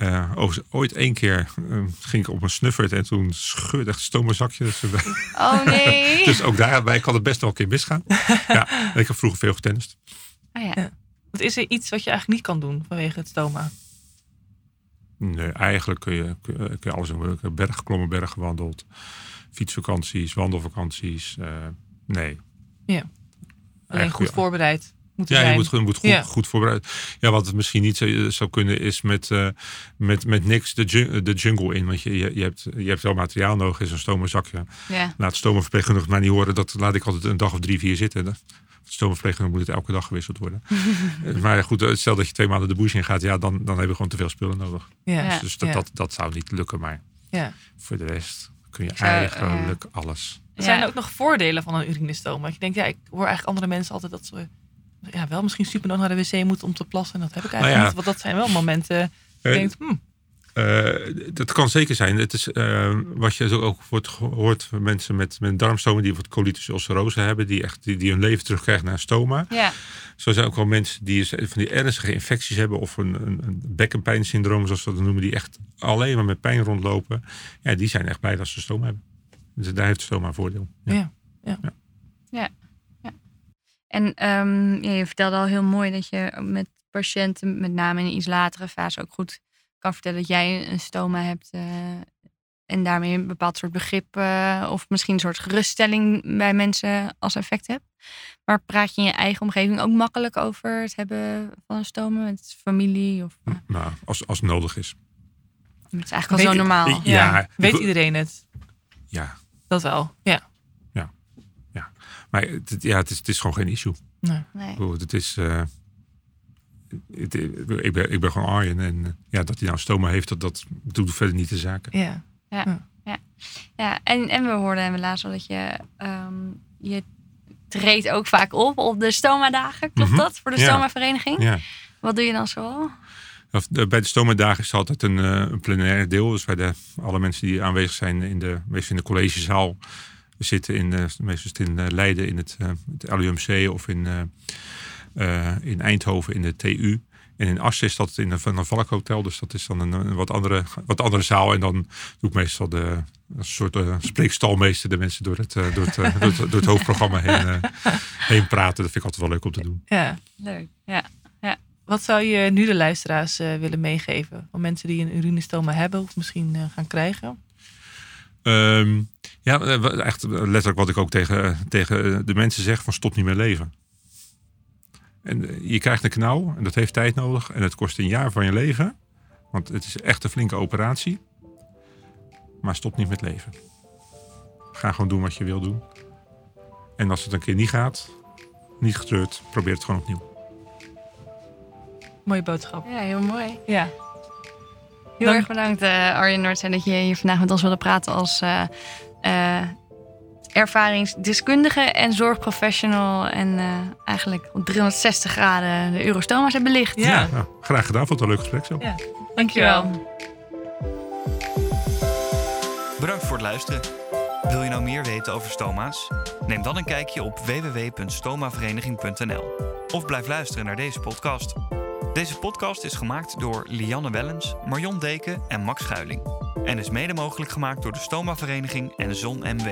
D: Eh, ooit één keer eh, ging ik op een snuffert en toen scheurde echt stomazakje. Dus, eh,
C: Oh nee.
D: dus ook daarbij kan het best wel een keer misgaan. ja, en ik heb vroeger veel getennist.
C: Oh, ja.
B: Want is er iets wat je eigenlijk niet kan doen vanwege het stoma?
D: Nee, eigenlijk kun je, kun, je- kun je alles doen. Ik heb berg geklommen, berg gewandeld. Fietsvakanties, wandelvakanties. eh, nee.
B: Alleen
D: Eigenlijk,
B: goed
D: ja.
B: voorbereid moeten
D: Ja, je
B: zijn.
D: moet, goed- moet goed,
B: Ja.
D: goed voorbereid. Ja, wat het misschien niet zo- zou kunnen is met, eh, met, met niks de, de jungle in. Want je, je, je, hebt, je hebt wel materiaal nodig in zo'n stomazakje.
C: ja.
D: Laat stomenverpleegkundige mij niet horen. Dat laat ik altijd een dag of drie, vier zitten. De stomenverpleegkundige moet het elke dag gewisseld worden. Eh, maar goed, eh, stel dat je twee maanden de bush in gaat. Ja, dan, dan hebben we gewoon te veel spullen nodig.
B: Ja.
C: Ja.
D: Dus dat,
B: Ja.
D: dat, dat zou niet lukken. Maar
B: Ja.
D: voor de rest kun je
C: Ik zou,
D: eigenlijk alles.
B: Er zijn ook nog voordelen van een urinestoma. Dat je denkt, ja, ik hoor eigenlijk andere mensen altijd dat ze ja, wel misschien super nodig naar de wc moeten om te plassen. En dat heb ik eigenlijk
D: Nou ja.
B: niet. Want dat zijn wel momenten. denkt,
D: Eh, dat kan zeker zijn. Het is eh, wat je zo ook wordt gehoord van mensen met, met darmstomen die wat colitis ulcerose hebben, die echt die, die hun leven terugkrijgen naar een stoma.
C: ja.
D: Zo zijn ook wel mensen die van die ernstige infecties hebben of een, een, een bekkenpijnsyndroom, zoals we dat noemen, die echt alleen maar met pijn rondlopen. Ja, die zijn echt blij dat ze stoma hebben. Dus daar heeft stoma een voordeel. Ja.
B: ja.
C: En ehm, je vertelde al heel mooi dat je met patiënten, met name in een iets latere fase, ook goed kan vertellen dat jij een stoma hebt. eh, en daarmee een bepaald soort begrip eh, of misschien een soort geruststelling bij mensen als effect hebt. Maar praat je in je eigen omgeving ook makkelijk over het hebben van een stoma met familie? Of, eh,
D: Nou, als, als nodig is.
C: het is eigenlijk al
B: Weet
C: zo normaal.
B: ja,
D: Ja,
B: weet iedereen het?
D: Ja,
B: Dat wel. Ja.
D: Maar het, ja, het, is, het is gewoon geen issue.
B: Nee.
C: Nee.
D: Het is. eh, het- ik, ben, ik ben gewoon Arjen. En eh, ja, dat hij nou stoma heeft, dat, dat doet verder niet de zaken.
B: Ja.
C: Ja, en, en we hoorden en we lazen al dat je, ehm, je treedt ook vaak op op de stoma-dagen. Klopt
D: Mhm.
C: dat? Voor de
D: Ja.
C: stoma-vereniging?
D: Ja.
C: Wat doe je dan zoal?
D: Of, eh, Bij de stoma-dagen is altijd een, een plenair deel. Dus bij de, alle mensen die aanwezig zijn in de, in de collegezaal zitten. In, eh, meestal in eh, Leiden in het, eh, het LUMC of in, in Eindhoven in de TU. En in Assen is dat in een Van der Valk Hotel. Dus dat is dan een, een wat, andere, wat andere zaal. En dan doe ik meestal de, een soort eh, spreekstalmeester de mensen door het, door het, door het, door het hoofdprogramma heen, heen praten. Dat vind ik altijd wel leuk om te doen.
B: ja.
C: Leuk. Ja.
B: Wat zou je nu de luisteraars willen meegeven? Van mensen die een urinestoma hebben of misschien gaan krijgen?
D: Ehm, ja, eh, echt letterlijk wat ik ook tegen, tegen de mensen zeg: van stop niet met leven. En eh, je krijgt een knauw en dat heeft tijd nodig en het kost een jaar van je leven. Want het is echt een flinke operatie. Maar stop niet met leven. Ga gewoon doen wat je wil doen. En als het een keer niet gaat, niet getreurd, probeer het gewoon opnieuw.
B: Mooie boodschap.
C: ja, heel mooi.
B: Ja.
C: Heel
B: Dank-
C: erg bedankt eh, Arjen Noordzee dat je hier vandaag met ons wilde praten als eh, eh, ervaringsdeskundige en zorgprofessional. En eh, eigenlijk op 360 graden de Eurostoma's hebben belicht.
B: Ja.
D: Nou, graag gedaan, vond het een leuk gesprek zo.
B: Ja. Dankjewel.
A: Bedankt voor het luisteren. Wil je nou meer weten over stoma's? Neem dan een kijkje op www.stomavereniging.nl of blijf luisteren naar deze podcast. Deze podcast is gemaakt door Lianne Wellens, Marion Deken en Max Schuiling en is mede mogelijk gemaakt door de Stoma Vereniging en Zon MW.